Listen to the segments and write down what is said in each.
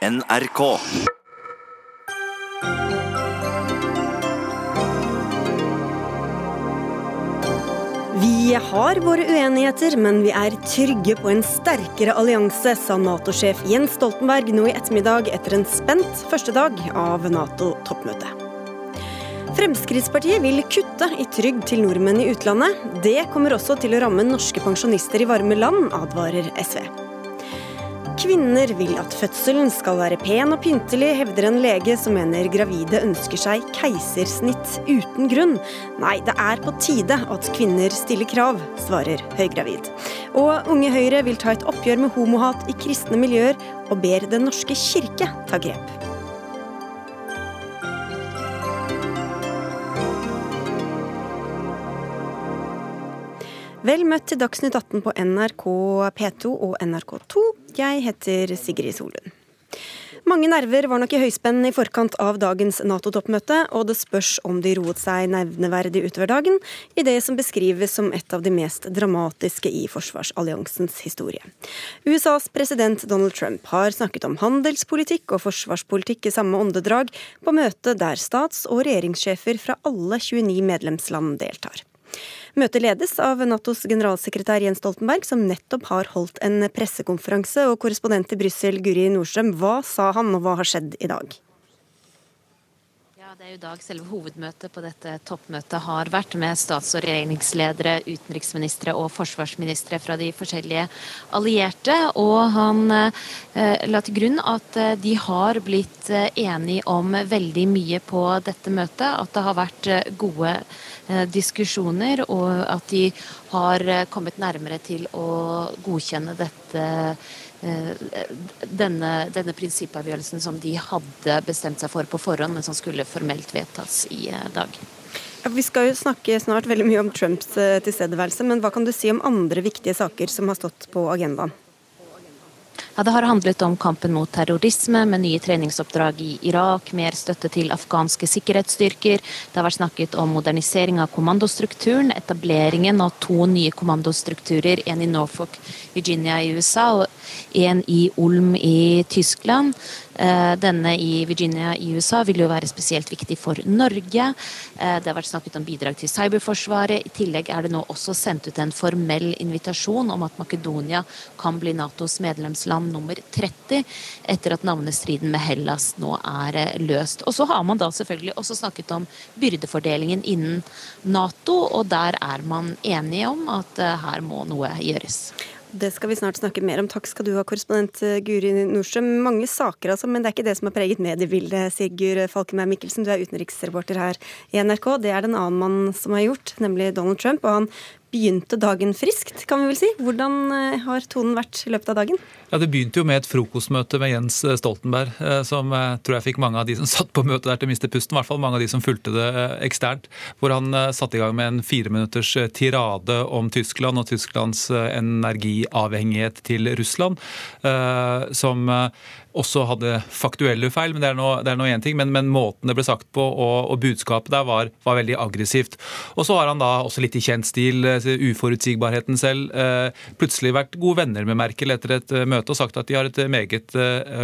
NRK. Vi har våre uenigheter, men vi er trygge på en sterkere allianse, sa Nato-sjef Jens Stoltenberg nå i ettermiddag etter en spent første dag av Nato-toppmøtet. Fremskrittspartiet vil kutte i trygd til nordmenn i utlandet. Det kommer også til å ramme norske pensjonister i varme land, advarer SV. Kvinner vil at fødselen skal være pen og pyntelig, hevder en lege som mener gravide ønsker seg keisersnitt uten grunn. Nei, det er på tide at kvinner stiller krav, svarer høygravid. Og Unge Høyre vil ta et oppgjør med homohat i kristne miljøer, og ber Den norske kirke ta grep. Vel møtt til Dagsnytt 18 på NRK P2 og NRK2. Jeg heter Sigrid Solund. Mange nerver var nok i høyspenn i forkant av dagens Nato-toppmøte, og det spørs om de roet seg nevneverdig utover dagen i det som beskrives som et av de mest dramatiske i forsvarsalliansens historie. USAs president Donald Trump har snakket om handelspolitikk og forsvarspolitikk i samme åndedrag på møtet der stats- og regjeringssjefer fra alle 29 medlemsland deltar. Møtet ledes av Natos generalsekretær Jens Stoltenberg, som nettopp har holdt en pressekonferanse. Og korrespondent i Brussel, Guri Nordstrøm, hva sa han, og hva har skjedd i dag? Ja, Det er jo i dag selve hovedmøtet på dette toppmøtet har vært, med stats- og regjeringsledere, utenriksministre og forsvarsministre fra de forskjellige allierte. Og han eh, la til grunn at eh, de har blitt eh, enige om veldig mye på dette møtet. At det har vært eh, gode diskusjoner, og at de har eh, kommet nærmere til å godkjenne dette eh, denne, denne prinsippavgjørelsen som de hadde bestemt seg for på forhånd, men som skulle formelt vedtas i dag. Vi skal jo snakke snart veldig mye om Trumps tilstedeværelse, men hva kan du si om andre viktige saker som har stått på agendaen? Ja, Det har handlet om kampen mot terrorisme, med nye treningsoppdrag i Irak, mer støtte til afghanske sikkerhetsstyrker. Det har vært snakket om modernisering av kommandostrukturen, etableringen av to nye kommandostrukturer, en i Norfolk, Virginia i USA og en i Ulm i Tyskland. Eh, denne i Virginia i USA vil jo være spesielt viktig for Norge. Eh, det har vært snakket om bidrag til cyberforsvaret. I tillegg er det nå også sendt ut en formell invitasjon om at Makedonia kan bli Natos medlemsland nummer 30, etter at navnestriden med Hellas nå er eh, løst. Og så har man da selvfølgelig også snakket om byrdefordelingen innen Nato, og der er man enige om at her må noe gjøres. Det skal vi snart snakke mer om. Takk skal du ha, korrespondent eh, Guri Nordstrøm. Mange saker, altså, men det er ikke det som har preget mediebildet, Sigurd Falkenberg Mikkelsen. Du er utenriksreporter her i NRK. Det er det en annen mann som har gjort, nemlig Donald Trump. Og han begynte dagen friskt, kan vi vel si. Hvordan eh, har tonen vært i løpet av dagen? Ja, Det begynte jo med et frokostmøte med Jens eh, Stoltenberg, eh, som tror jeg fikk mange av de som satt på møtet der til å miste pusten, i hvert fall mange av de som fulgte det eksternt. Hvor han satte i gang med en fireminutters tirade om Tyskland og Tysklands energiavhengighet til Russland, som også hadde faktuelle feil, men det er nå én ting. Men, men, måten det ble sagt på og, og budskapet der var, var, veldig aggressivt. Og så har han da også litt i kjent stil, eh, uforutsigbarheten selv, eh, plutselig vært gode venner med Merkel etter et eh, møte og sagt at de har et meget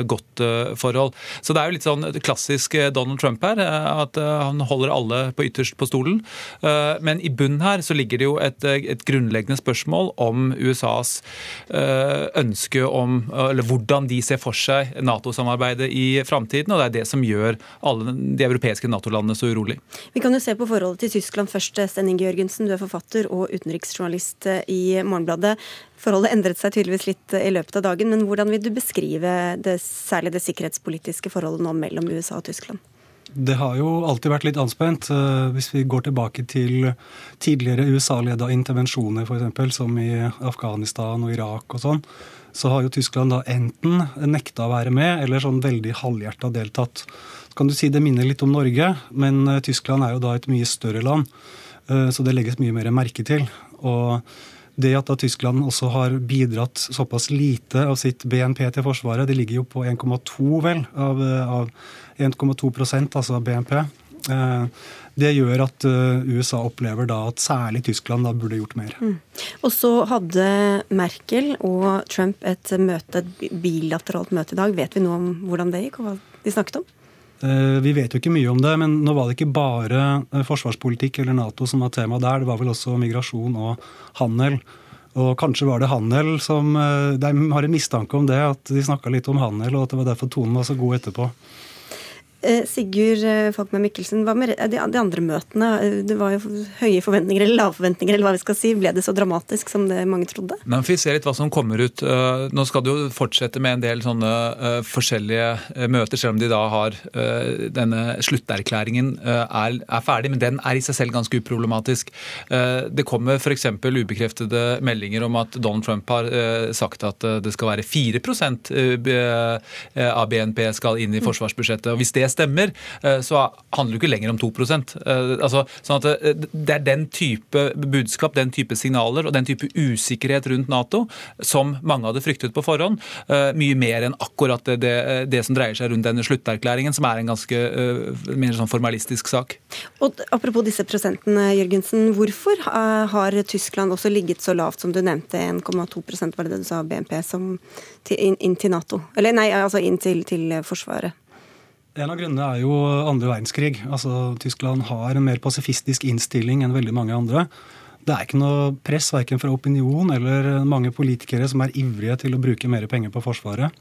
godt forhold. Så det er jo litt sånn klassisk Donald Trump her, at han holder alle på ytterst på stolen. Men i bunnen her så ligger det jo et, et grunnleggende spørsmål om USAs ønske om, eller hvordan de ser for seg Nato-samarbeidet i framtiden. Og det er det som gjør alle de europeiske Nato-landene så urolig. Vi kan jo se på forholdet til Tyskland først. Stenning Jørgensen, du er forfatter og utenriksjournalist i Morgenbladet. Forholdet endret seg tydeligvis litt i løpet av dagen, men hvordan vil du beskrive det, særlig det sikkerhetspolitiske forholdet nå mellom USA og Tyskland? Det har jo alltid vært litt anspent. Eh, hvis vi går tilbake til tidligere USA-leda intervensjoner, f.eks., som i Afghanistan og Irak og sånn, så har jo Tyskland da enten nekta å være med, eller sånn veldig halvhjerta deltatt. Så kan du si det minner litt om Norge, men eh, Tyskland er jo da et mye større land, eh, så det legges mye mer merke til. Og det at da Tyskland også har bidratt såpass lite av sitt BNP til Forsvaret, det ligger jo på 1,2 vel, av, av 1,2% altså BNP. Det gjør at USA opplever da at særlig Tyskland da burde gjort mer. Mm. Og så hadde Merkel og Trump et møte, et bilateralt møte i dag. Vet vi noe om hvordan det gikk, og hva de snakket om? Eh, vi vet jo ikke mye om det, men nå var det ikke bare eh, forsvarspolitikk eller Nato som var tema der. Det var vel også migrasjon og handel. Og kanskje var det handel som eh, De har en mistanke om det, at de snakka litt om handel, og at det var derfor tonen var så god etterpå. Eh, Sigurd eh, Falkmer Mikkelsen, hva med de andre møtene? Eh, det var jo høye forventninger eller lave forventninger, eller hva vi skal si. Ble det så dramatisk som det mange trodde? Men Vi ser litt hva som kommer ut. Nå skal det jo fortsette med en del sånne forskjellige møter, selv om de da har denne slutterklæringen er, er ferdig. Men den er i seg selv ganske uproblematisk. Det kommer f.eks. ubekreftede meldinger om at Donald Trump har sagt at det skal være 4% av BNP skal inn i forsvarsbudsjettet. og Hvis det stemmer, eh, så handler det ikke lenger om 2 eh, altså, sånn at eh, Det er den type budskap, den type signaler og den type usikkerhet rundt Nato som mange hadde fryktet på forhånd. Mye mer enn akkurat det, det, det som dreier seg rundt denne slutterklæringen, som er en ganske mer sånn formalistisk sak. Og Apropos disse prosentene, Jørgensen. Hvorfor har Tyskland også ligget så lavt som du nevnte, 1,2 var det det du sa, BNP, som inn, inn, til Nato? Eller nei, altså inn til, til Forsvaret? En av grunnene er jo andre verdenskrig. Altså, Tyskland har en mer pasifistisk innstilling enn veldig mange andre. Det er ikke noe press verken fra opinion eller mange politikere som er ivrige til å bruke mer penger på Forsvaret.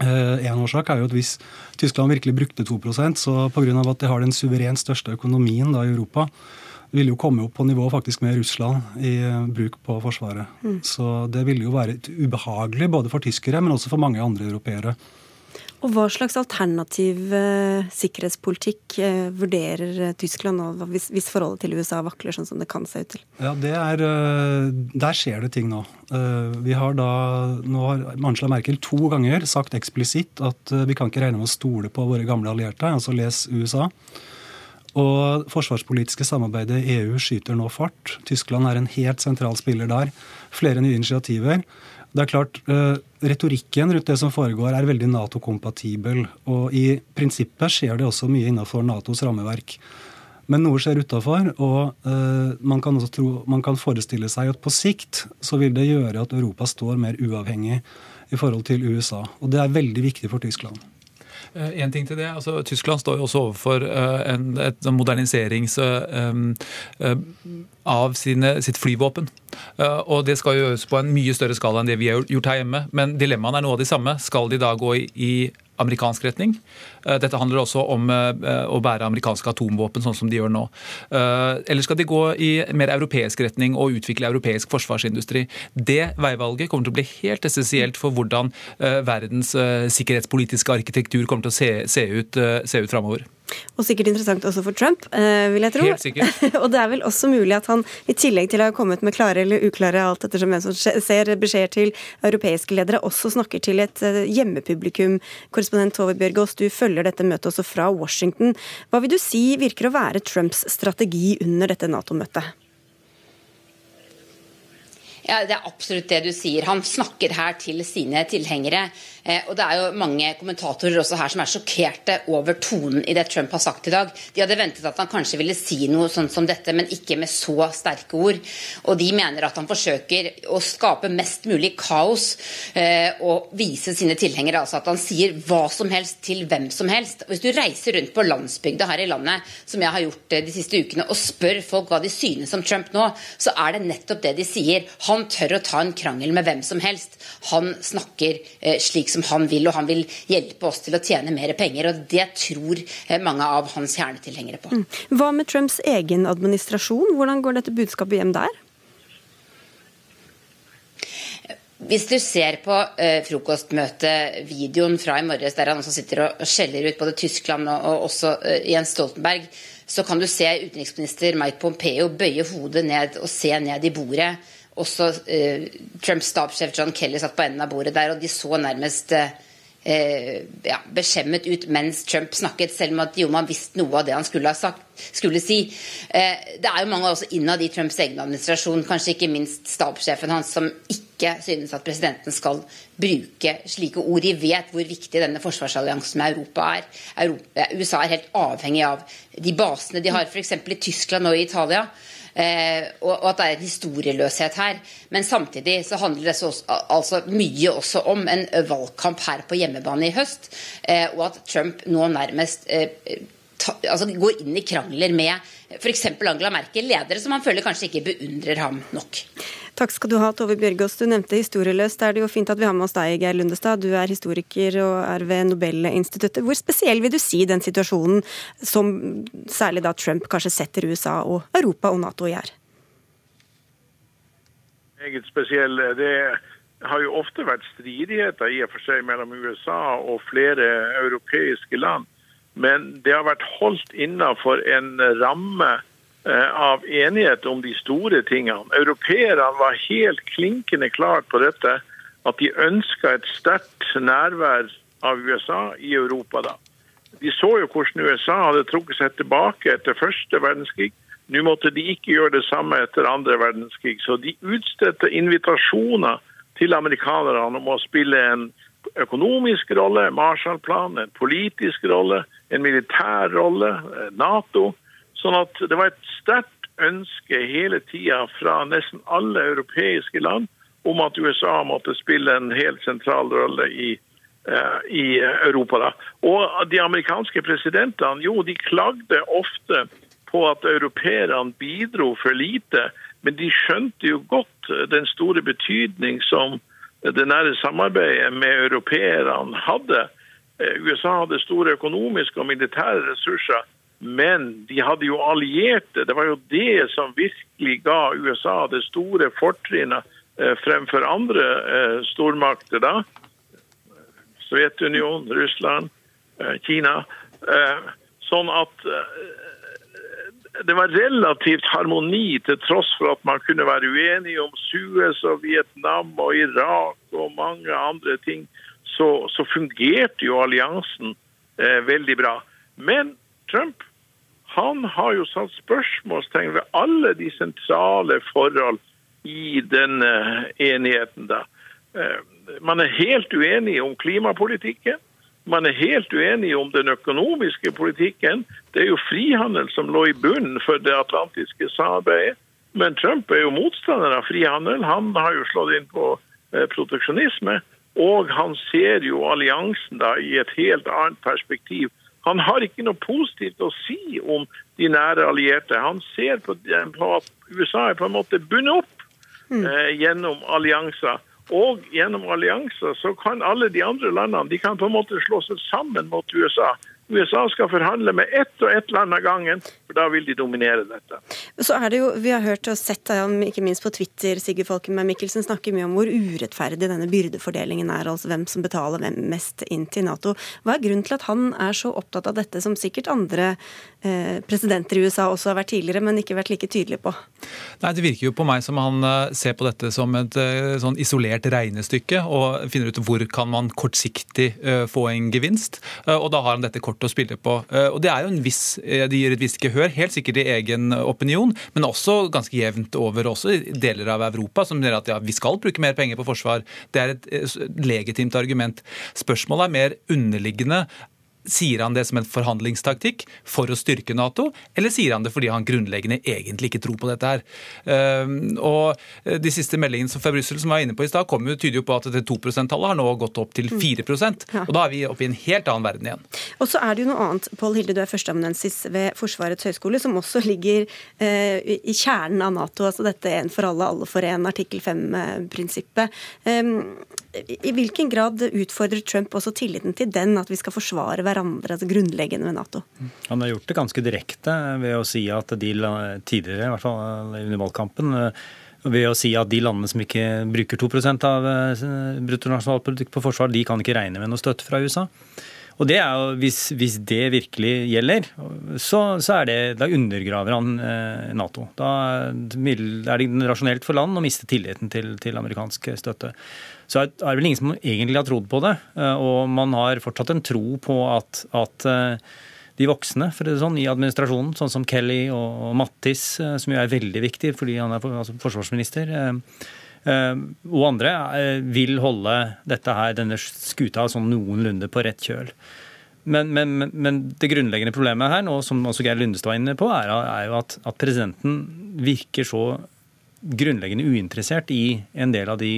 Eh, en årsak er jo at hvis Tyskland virkelig brukte 2% så pga. at de har den suverent største økonomien da i Europa, ville jo komme opp på nivå faktisk med Russland i eh, bruk på Forsvaret. Mm. Så det ville jo være ubehagelig både for tyskere, men også for mange andre europeere. Og Hva slags alternativ eh, sikkerhetspolitikk eh, vurderer eh, Tyskland nå, hvis, hvis, forholdet til USA vakler sånn som det kan se ut til? Ja, er, eh, Der skjer det ting nå. Eh, vi har da, nå har Angela Merkel to ganger sagt eksplisitt at vi kan ikke regne med å stole på våre gamle allierte, altså les USA. Og forsvarspolitiske samarbeidet EU skyter nå fart. Tyskland er en helt sentral spiller der. Flere nye initiativer. Det er klart, uh, Retorikken rundt det som foregår, er veldig Nato-kompatibel. Og i prinsippet skjer det også mye innenfor Natos rammeverk. Men noe skjer utafor, og uh, man, kan tro, man kan forestille seg at på sikt så vil det gjøre at Europa står mer uavhengig i forhold til USA. Og det er veldig viktig for Tyskland. Eh, en ting til det, altså Tyskland står jo også overfor eh, en, et moderniserings eh, av sine, sitt flyvåpen. Og Det skal gjøres på en mye større skala enn det vi har gjort her hjemme. Men dilemmaene er noe av de samme. Skal de da gå i, amerikansk retning. Eh, dette handler også om eh, å bære amerikanske atomvåpen, sånn som de gjør nå. Eh, eller skal de gå i mer europeisk retning og utvikle europeisk forsvarsindustri? Det veivalget kommer til å bli helt essensielt for hvordan verdens sikkerhetspolitiske arkitektur kommer til å se, se ut, se ut framover. Og sikkert interessant også for Trump, eh, vil jeg tro. Helt sikkert. og det er vel også mulig at han, i tillegg til å ha kommet med klare eller uklare alt ettersom hvem som ser beskjeder til europeiske ledere, også snakker til et eh, hjemmepublikum. Korrespondent Tove Bjørgaas, du følger dette møtet også fra Washington. Hva vil du si virker å være Trumps strategi under dette Nato-møtet? Ja, Det er absolutt det du sier. Han snakker her til sine tilhengere. Eh, og det er jo mange kommentatorer også her som er sjokkerte over tonen i det Trump har sagt i dag. De hadde ventet at han kanskje ville si noe sånn som dette, men ikke med så sterke ord. Og de mener at han forsøker å skape mest mulig kaos eh, og vise sine tilhengere altså at han sier hva som helst til hvem som helst. Hvis du reiser rundt på landsbygda her i landet, som jeg har gjort eh, de siste ukene, og spør folk hva de synes om Trump nå, så er det nettopp det de sier. Han tør å ta en krangel med hvem som helst. Han snakker eh, slik som han vil, og han vil hjelpe oss til å tjene mer penger. og Det tror eh, mange av hans kjernetilhengere på. Mm. Hva med Trumps egen administrasjon? Hvordan går dette budskapet hjem der? Hvis du ser på eh, frokostmøtevideoen fra i morges, der han også sitter og skjeller ut både Tyskland og, og også eh, Jens Stoltenberg, så kan du se utenriksminister Mike Pompeo bøye hodet ned og se ned i bordet også eh, Trumps stabssjef John Kelly satt på enden av bordet der, og de så nærmest eh, ja, beskjemmet ut mens Trump snakket, selv om at jo, man visste noe av det han skulle, sagt, skulle si. Eh, det er jo mange også innad i Trumps egen administrasjon, kanskje ikke minst stabssjefen hans, som ikke synes at presidenten skal bruke slike ord. De vet hvor viktig denne forsvarsalliansen med Europa er. Europa, USA er helt avhengig av de basene de har f.eks. i Tyskland og i Italia. Eh, og, at det er historieløshet her. Men samtidig så handler det også, altså mye også om en valgkamp her på hjemmebane i høst. Eh, og at Trump nå nærmest eh, ta, altså går inn i krangler med f.eks. Angela Merkel, ledere som han føler kanskje ikke beundrer ham nok. Takk skal du ha, Tove Bjørgaas. Du nevnte historieløst. Det er jo fint at vi har med oss deg, Geir Lundestad. Du er historiker og er ved Nobelinstituttet. Hvor spesiell vil du si den situasjonen som særlig da Trump kanskje setter USA og Europa og Nato i her? Meget spesiell. Det har jo ofte vært stridigheter i og for seg mellom USA og flere europeiske land. Men det har vært holdt innafor en ramme av enighet om de store tingene. Europeerne var helt klinkende klare på dette, at de ønska et sterkt nærvær av USA i Europa. da. De så jo hvordan USA hadde trukket seg tilbake etter første verdenskrig. Nå måtte de ikke gjøre det samme etter andre verdenskrig. Så de utstedte invitasjoner til amerikanerne om å spille en økonomisk rolle, Marshallplan, en politisk rolle, en militær rolle, Nato. Sånn at det var et sterkt ønske hele tida fra nesten alle europeiske land om at USA måtte spille en helt sentral rolle i, uh, i Europa. Da. Og de amerikanske presidentene jo, de klagde ofte på at europeerne bidro for lite, men de skjønte jo godt den store betydning som det nære samarbeidet med europeerne hadde. Eh, USA hadde store økonomiske og militære ressurser, men de hadde jo allierte. Det var jo det som virkelig ga USA det store fortrinnet eh, fremfor andre eh, stormakter da. Sovjetunionen, Russland, eh, Kina. Sånn at det var relativt harmoni til tross for at man kunne være uenig om Suez og Vietnam og Irak og mange andre ting. Så, så fungerte jo alliansen eh, veldig bra. Men Trump han har jo satt spørsmålstegn ved alle de sentrale forhold i denne enigheten. da. Eh, man er helt uenig om klimapolitikken. Man er helt uenig om den økonomiske politikken. Det er jo frihandel som lå i bunnen for det atlantiske samarbeidet. Men Trump er jo motstander av frihandel. Han har jo slått inn på eh, proteksjonisme. Og han ser jo alliansen da i et helt annet perspektiv han har ikke noe positivt å si om de nære allierte. Han ser på, på at USA er på en måte bundet opp mm. eh, gjennom allianser. Og gjennom allianser så kan alle de andre landene de kan på en måte slå seg sammen mot USA. USA skal forhandle med ett og ett land av gangen, for da vil de dominere dette. Så er det jo, Vi har hørt og sett, ikke minst på Twitter, Sigurd Falkenberg Mikkelsen snakker mye om hvor urettferdig denne byrdefordelingen er, altså hvem som betaler hvem mest inn til Nato. Hva er grunnen til at han er så opptatt av dette, som sikkert andre eh, presidenter i USA også har vært tidligere, men ikke vært like tydelige på? Nei, Det virker jo på meg som han eh, ser på dette som et eh, sånn isolert regnestykke, og finner ut hvor kan man kortsiktig uh, få en gevinst. Uh, og da har han dette kort kort å spille på. Eh, og Det er jo en viss, det de gir et visst gehør, helt sikkert i egen opinion, men også ganske jevnt over også i deler av Europa, som sier at ja, vi skal bruke mer penger på forsvar. Det er et eh, legitimt argument. Spørsmålet er mer underliggende. Sier han det som en forhandlingstaktikk for å styrke Nato, eller sier han det fordi han grunnleggende egentlig ikke tror på dette her? Ehm, og De siste meldingene fra Brussel som var inne på i stad, tyder jo på at det 2 %-tallet har nå gått opp til 4 mm. og Da er vi oppe i en helt annen verden igjen. Og så er det jo noe annet. Pål Hilde, du er førsteamanuensis ved Forsvarets høgskole, som også ligger eh, i kjernen av Nato. altså Dette en for alle, alle for en, artikkel 5-prinsippet. I hvilken grad utfordrer Trump også tilliten til den, at vi skal forsvare hverandre? altså grunnleggende ved Nato? Han har gjort det ganske direkte ved å si at de tidligere, i hvert fall under valgkampen, ved å si at de landene som ikke bruker 2% av bruttonasjonalpolitikk bruttonasjonalprodukt på forsvar, de kan ikke regne med noe støtte fra USA. Og det er jo, hvis, hvis det virkelig gjelder, så, så er det, da undergraver han eh, Nato. Da er det rasjonelt for land å miste tilliten til, til amerikansk støtte så er det vel ingen som egentlig har trodd på det. Eh, og man har fortsatt en tro på at, at eh, de voksne for det sånn, i administrasjonen, sånn som Kelly og Mattis, eh, som jo er veldig viktig fordi han er altså forsvarsminister, og andre vil holde dette her, denne skuta sånn noenlunde på rett kjøl. Men, men, men, det grunnleggende problemet her, nå, som også Geir Lundestad var inne på, er, er jo at, at, presidenten virker så grunnleggende uinteressert i en del av de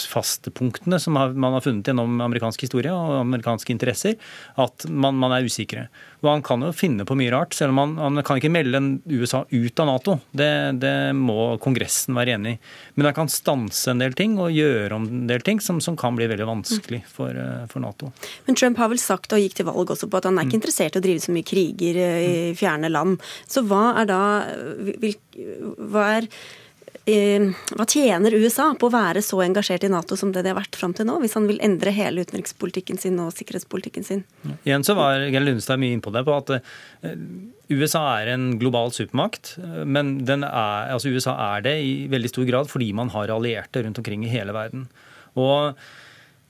faste punktene som man har funnet gjennom amerikansk historie og amerikanske interesser, at man, man, er usikre. Og Han kan jo finne på mye rart, selv om han, han kan ikke melde USA ut av Nato. Det, det, må Kongressen være enig i. Men han kan stanse en del ting og gjøre om en del ting som, som kan bli veldig vanskelig for, eh, for, Nato. Men Trump har vel sagt og gikk til valg også på at han er ikke mm. interessert i å drive så mye kriger eh, i mm. fjerne land. Så hva er da Hva er hva tjener USA på å være så engasjert i Nato som det de har vært fram til nå, hvis han vil endre hele utenrikspolitikken sin og sikkerhetspolitikken sin? Igjen så var Geir Lundestad mye innpå det, på at eh, USA er en global supermakt. Men er, altså USA er det i veldig stor grad fordi man har allierte rundt omkring i hele verden. Og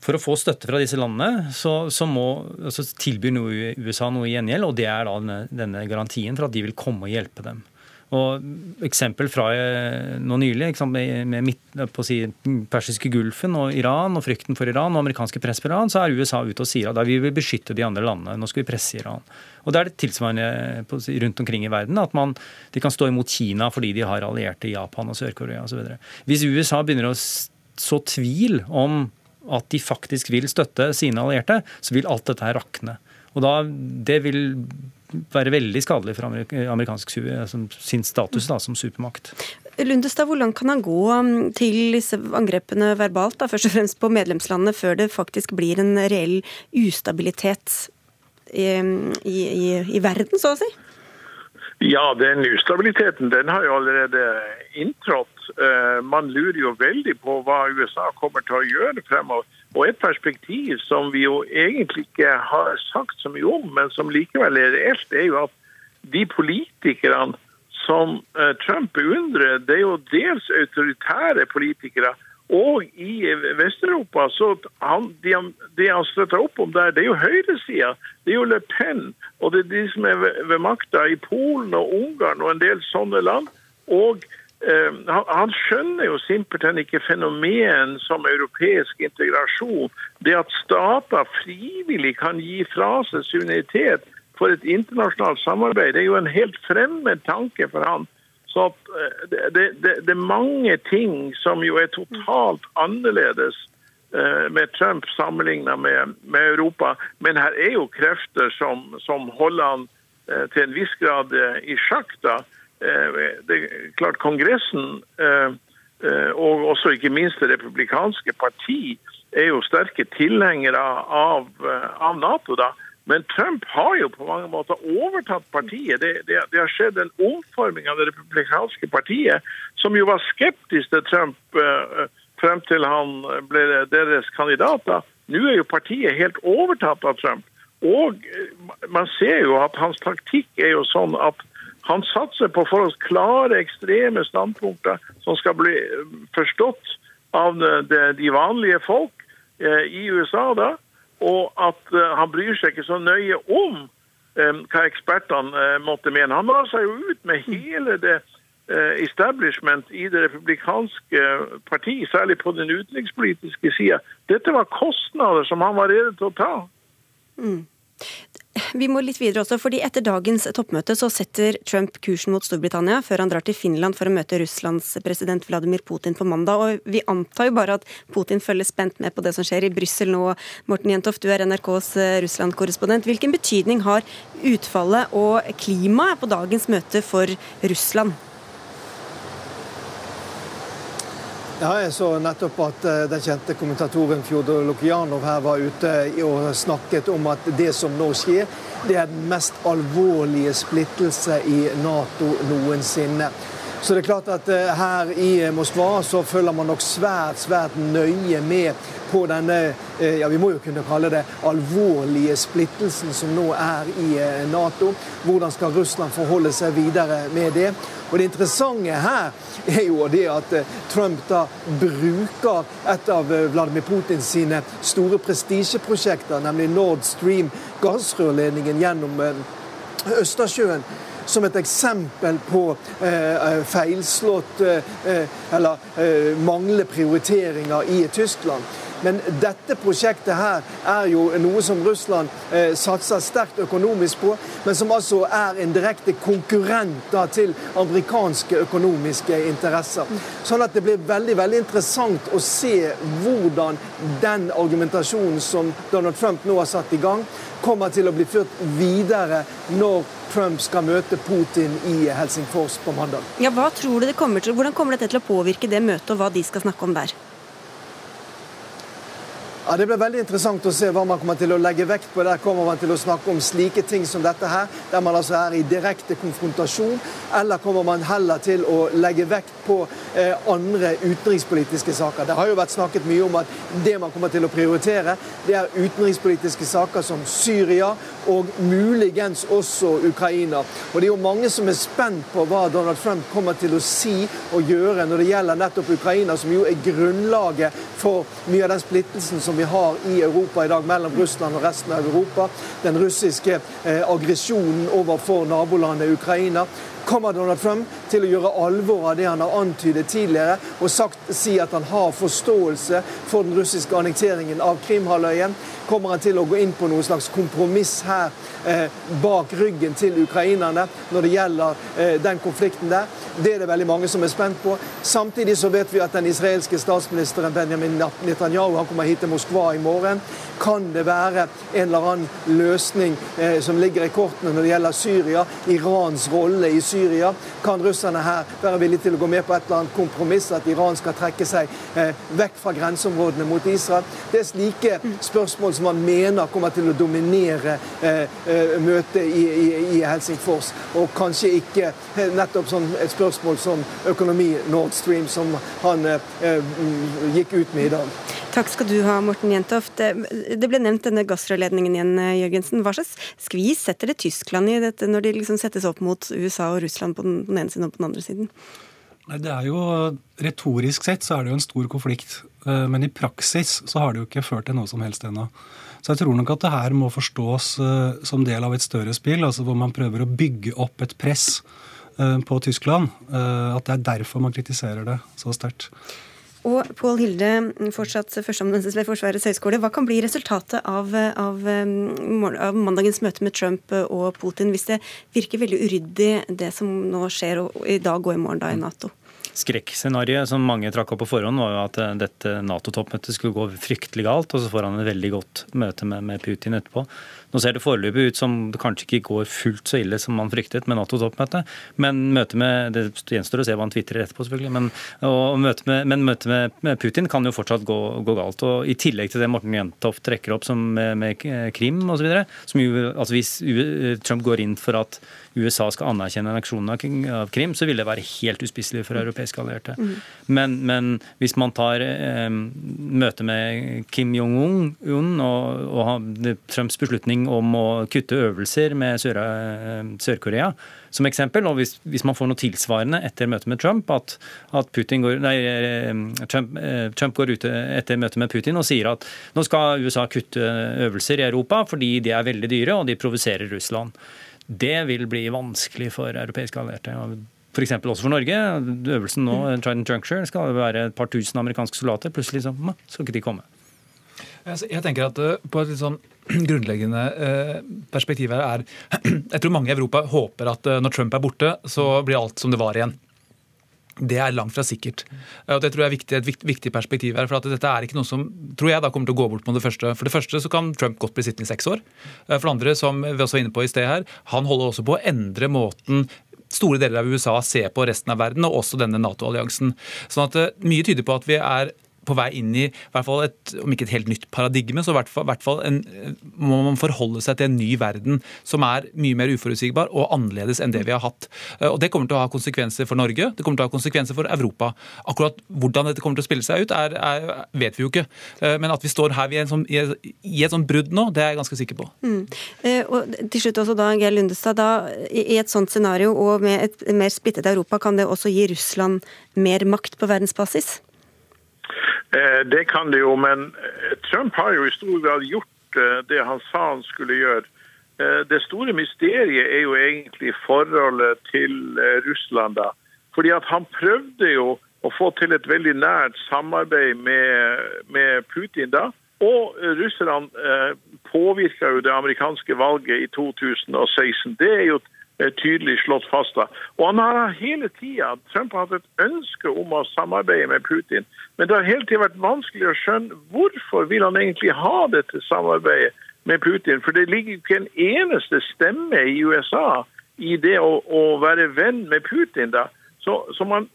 for å få støtte fra disse landene, så, så må, altså tilbyr USA noe i gjengjeld, og det er da denne, denne garantien for at de vil komme og hjelpe dem. Og Eksempel fra eh, nå nylig med, midt, på si, persiske Gulfen og Iran og frykten for Iran og amerikanske press på Iran, så er USA ute og sier at vi vil beskytte de andre landene. Nå skal vi presse Iran. Og Det er det tilsvarende på, rundt omkring i verden. At man, de kan stå imot Kina fordi de har allierte i Japan og Sør-Korea osv. Hvis USA begynner å så tvil om at de faktisk vil støtte sine allierte, så vil alt dette her rakne. Og da, Det vil være veldig skadelig for amerikansk sin status da, som supermakt. Lundestad, hvor langt kan han gå um, til disse angrepene verbalt, da, først og fremst på medlemslandene, før det faktisk blir en reell ustabilitet i, i, i verden, så å si? Ja, den ustabiliteten den har jo allerede inntrådt. Eh, man lurer jo veldig på hva USA kommer til å gjøre fremover. Og et perspektiv som vi jo egentlig ikke har sagt så mye om, men som likevel er reelt, er jo at de politikerne som eh, Trump beundrer, det er jo dels autoritære politikere. Og i Vest-Europa så han, de, de han støtter opp om der, det er jo høyresida. Det er jo Le Pen, og det er de som er ved, ved makta i Polen og Ungarn og en del sånne land. Og han skjønner jo simpelthen ikke fenomen som europeisk integrasjon. Det at stater frivillig kan gi fra seg suverenitet for et internasjonalt samarbeid, det er jo en helt fremmed tanke for han. Så eh, det, det, det, er mange ting som jo er totalt annerledes eh, med Trump sammenlignet med, med, Europa. Men her er jo krefter som, som holder han til en viss grad i sjakk. da. Eh, det er klart Kongressen eh, eh, og også ikke minst det republikanske parti er jo sterke tilhengere av, av Nato. da. Men Trump har jo på mange måter overtatt partiet. Det, det, det, har skjedd en omforming av det republikanske partiet, som jo var skeptisk til Trump frem til han ble deres kandidat. da. Nå er jo partiet helt overtatt av Trump. Og man ser jo at hans taktikk er jo sånn at han satser på for oss klare, ekstreme standpunkter som skal bli eh, forstått av de vanlige folk eh, i USA. da, Og at eh, han bryr seg ikke så nøye om hva ekspertene måtte mene. Han la seg jo ut med hele det establishment i det republikanske parti, særlig på den utenrikspolitiske sida. Dette var kostnader som han var rede til å ta. Mm. Vi må litt videre også, fordi Etter dagens toppmøte så setter Trump kursen mot Storbritannia før han drar til Finland for å møte Russlands president Vladimir Putin på mandag. og Vi antar jo bare at Putin følger spent med på det som skjer i Brussel nå. Morten Jentoft, du er NRKs eh, Russland-korrespondent. Hvilken betydning har utfallet og klimaet på dagens møte for Russland? Ja, Jeg så nettopp at eh, den kjente kommentatoren Fjodor Lukianov her var ute og snakket om at det som nå skjer, det er den mest alvorlige splittelse i Nato noensinne. Så det er klart at eh, her i Moskva så følger man nok svært, svært nøye med på denne eh, ja, vi må jo kunne kalle det alvorlige splittelsen som nå er i Nato. Hvordan skal Russland forholde seg videre med det? Og Det interessante her er jo det at eh, Trump da bruker et av eh, Vladimir Putins sine store prestisjeprosjekter, nemlig Nord Stream, gassrørledningen gjennom eh, Østersjøen, som et eksempel på eh, feilslått eller manglende prioriteringer i Tyskland. Men dette prosjektet her er jo noe som Russland eh, satser sterkt økonomisk på, men som altså er en direkte konkurrent da, til amerikanske økonomiske interesser. Sånn at det blir veldig, veldig interessant å se hvordan den argumentasjonen som Donald Trump nå har satt i gang, kommer til å bli ført videre når Trump skal møte Putin i Helsingfors på mandag. Ja, hva tror du det kommer til, Hvordan kommer dette til å påvirke det møtet, og hva de skal snakke om der? Ja, Det blir veldig interessant å se hva man kommer til å legge vekt på. Der kommer man til å snakke om slike ting som dette her, der man altså er i direkte konfrontasjon. Eller kommer man heller til å legge vekt på eh, andre utenrikspolitiske saker. Det har jo vært snakket mye om at det man kommer til å prioritere, det er utenrikspolitiske saker som Syria og muligens også Ukraina. Og Det er jo mange som er spent på hva Donald Trump kommer til å si og gjøre når det gjelder nettopp Ukraina, som jo er grunnlaget for mye av den splittelsen som vi har i Europa i dag mellom Russland og resten av Europa. Den russiske eh, aggresjonen overfor nabolandet Ukraina. Kommer Donald Trump til å gjøre alvor av det han har antydet tidligere, og sagt, si at han har forståelse for den russiske annekteringen av Krimhalvøya? Kommer han til å gå inn på noe slags kompromiss her eh, bak ryggen til ukrainerne når det gjelder eh, den konflikten der? Det er det veldig mange som er spent på. Samtidig så vet vi at den israelske statsministeren Benjamin Netanyahu han kommer hit til Moskva i morgen. Kan det være en eller annen løsning eh, som ligger i kortene når det gjelder Syria? Irans rolle i Syria? Kan russerne her være villige til å gå med på et eller annet kompromiss, at Iran skal trekke seg eh, vekk fra grenseområdene mot Israel? Det er slike spørsmål som man mener kommer til å dominere eh, eh møtet i, i, i, Helsingfors, og kanskje ikke nettopp sånn et spørsmål som økonomi Nord Stream, som han eh, gikk ut med i dag. Takk skal du ha, Morten Jentoft. Det ble nevnt denne gassrørledningen igjen, Jørgensen. Hva slags skvis setter det Tyskland i dette, når de liksom settes opp mot USA og Russland på den, ene siden og på den andre siden? Det er jo, Retorisk sett så er det jo en stor konflikt, men i praksis så har det jo ikke ført til noe som helst ennå. Så jeg tror nok at det her må forstås uh, som del av et større spill, altså hvor man prøver å bygge opp et press på Tyskland. At det er derfor man kritiserer det så sterkt. Og Pål Hilde, fortsatt førsteamanuensis ved Forsvarets høgskole. Hva kan bli resultatet av, av, av, mandagens møte med Trump og Putin, hvis det virker veldig uryddig det som nå skjer i dag og i morgen da i Nato? Skrekkscenarioet som mange trakk opp på forhånd, var jo at eh, dette Nato-toppmøtet skulle gå fryktelig galt, og så får han et veldig godt møte med, med Putin etterpå. Nå ser det foreløpig ut som det kanskje ikke går fullt så ille som man fryktet med Nato-toppmøtet. Men møtet med det gjenstår å se hva han tvitrer etterpå, selvfølgelig. Men, møte med, men møtet med, med, Putin kan jo fortsatt gå, gå, galt. Og I tillegg til det Morten Jentoft trekker opp som med, med Krim osv., som jo altså Hvis Trump går inn for at USA skal anerkjenne anneksjonen av Krim, så vil det være helt uspiselig for europeiske allierte. Mm. Men, men, hvis man tar eh, møtet med Kim Jong-un og, og Trumps beslutning om å kutte øvelser med eh, Sør-Korea som eksempel. Og hvis, hvis, man får noe tilsvarende etter møtet med Trump, at, at går, nei, eh, Trump, eh, Trump, går ut etter møtet med Putin og sier at nå skal USA kutte øvelser i Europa fordi de er veldig dyre og de provoserer Russland. Det vil bli vanskelig for europeiske allierte. F.eks. også for Norge. Øvelsen nå, Trident Juncture, skal være et par tusen amerikanske soldater. Plutselig så, skal ikke de komme. Jeg tenker at På et litt sånn grunnleggende eh, perspektiv her er Jeg tror mange i Europa håper at eh, når Trump er borte, så blir alt som det var igjen. Det er langt fra sikkert. Og det tror jeg er viktig, et viktig perspektiv her. for at Dette er ikke noe som tror jeg da kommer til å gå bort på det første. For det første så kan Trump godt bli sittende i seks år. Eh, for det andre, som vi også var inne på i sted her, han holder også på å endre måten store deler av USA ser på resten av verden, og også denne Nato-alliansen. Sånn at Mye tyder på at vi er på vei inn i, hvert fall et, om ikke et helt nytt paradigme, så i hvert fall, hvert fall en, må man forholde seg til en ny verden som er mye mer uforutsigbar og annerledes enn det vi har hatt. Eh, og Det kommer til å ha konsekvenser for Norge, det kommer til å ha konsekvenser for Europa. Akkurat hvordan dette kommer til å spille seg ut, er, er, vet vi jo ikke. Eh, men at vi står her i, en sånn, i et sånt brudd nå, det er jeg ganske sikker på. Mm. Eh, og til slutt også da, Geir Lundestad, da, I et sånt scenario og med et mer splittet Europa, kan det også gi Russland mer makt på verdensbasis? Eh, det kan det jo, men eh, Trump har jo i stor grad gjort eh, det han sa han skulle gjøre. Det store mysteriet er jo egentlig forholdet til Russland. da. Fordi at Han prøvde jo å få til et veldig nært samarbeid med, med Putin da. Og russerne eh, påvirka jo det amerikanske valget i 2016. Det er jo tydelig slått fast. da. Og han har hele tida Trump har hatt et ønske om å samarbeide med Putin. Men det har hele tida vært vanskelig å skjønne hvorfor vil han egentlig ha dette samarbeidet med Putin. For det ligger ikke en eneste stemme i USA i det å, å være venn med Putin. da. Så, så man,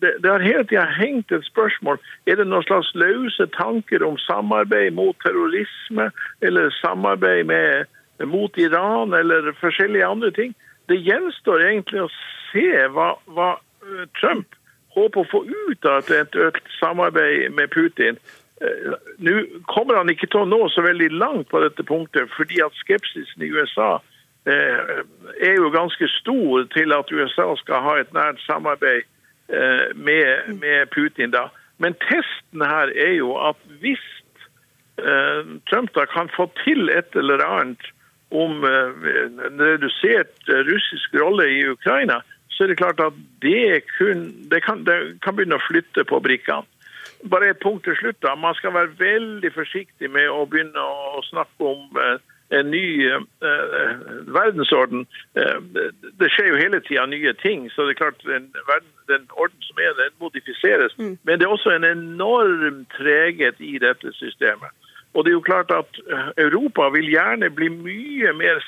det, det, har hele tida hengt et spørsmål. Er det noen slags løse tanker om samarbeid mot terrorisme, eller samarbeid med, mot Iran, eller forskjellige andre ting? Det gjenstår egentlig å se hva, hva eh, Trump håper å få ut av et økt samarbeid med Putin. Eh, nå kommer han ikke til å nå så veldig langt på dette punktet, fordi at skepsisen i USA Eh, er jo ganske stor til at USA skal ha et nært samarbeid med, med Putin. da. Men testen her er jo at hvis Trump da kan få til et eller annet om en redusert russisk rolle i Ukraina, så er det klart at det, kun, det, kan, det kan begynne å flytte på brikkene. Bare et punkt til slutt. da. Man skal være veldig forsiktig med å begynne å snakke om en ny eh, verdensorden. Uh, det skjer jo hele tida nye ting. så det er klart Den, den orden som er, den modifiseres. Mm. Men det er også en enorm treghet i dette systemet. Og det er jo klart at Europa vil gjerne bli mye mer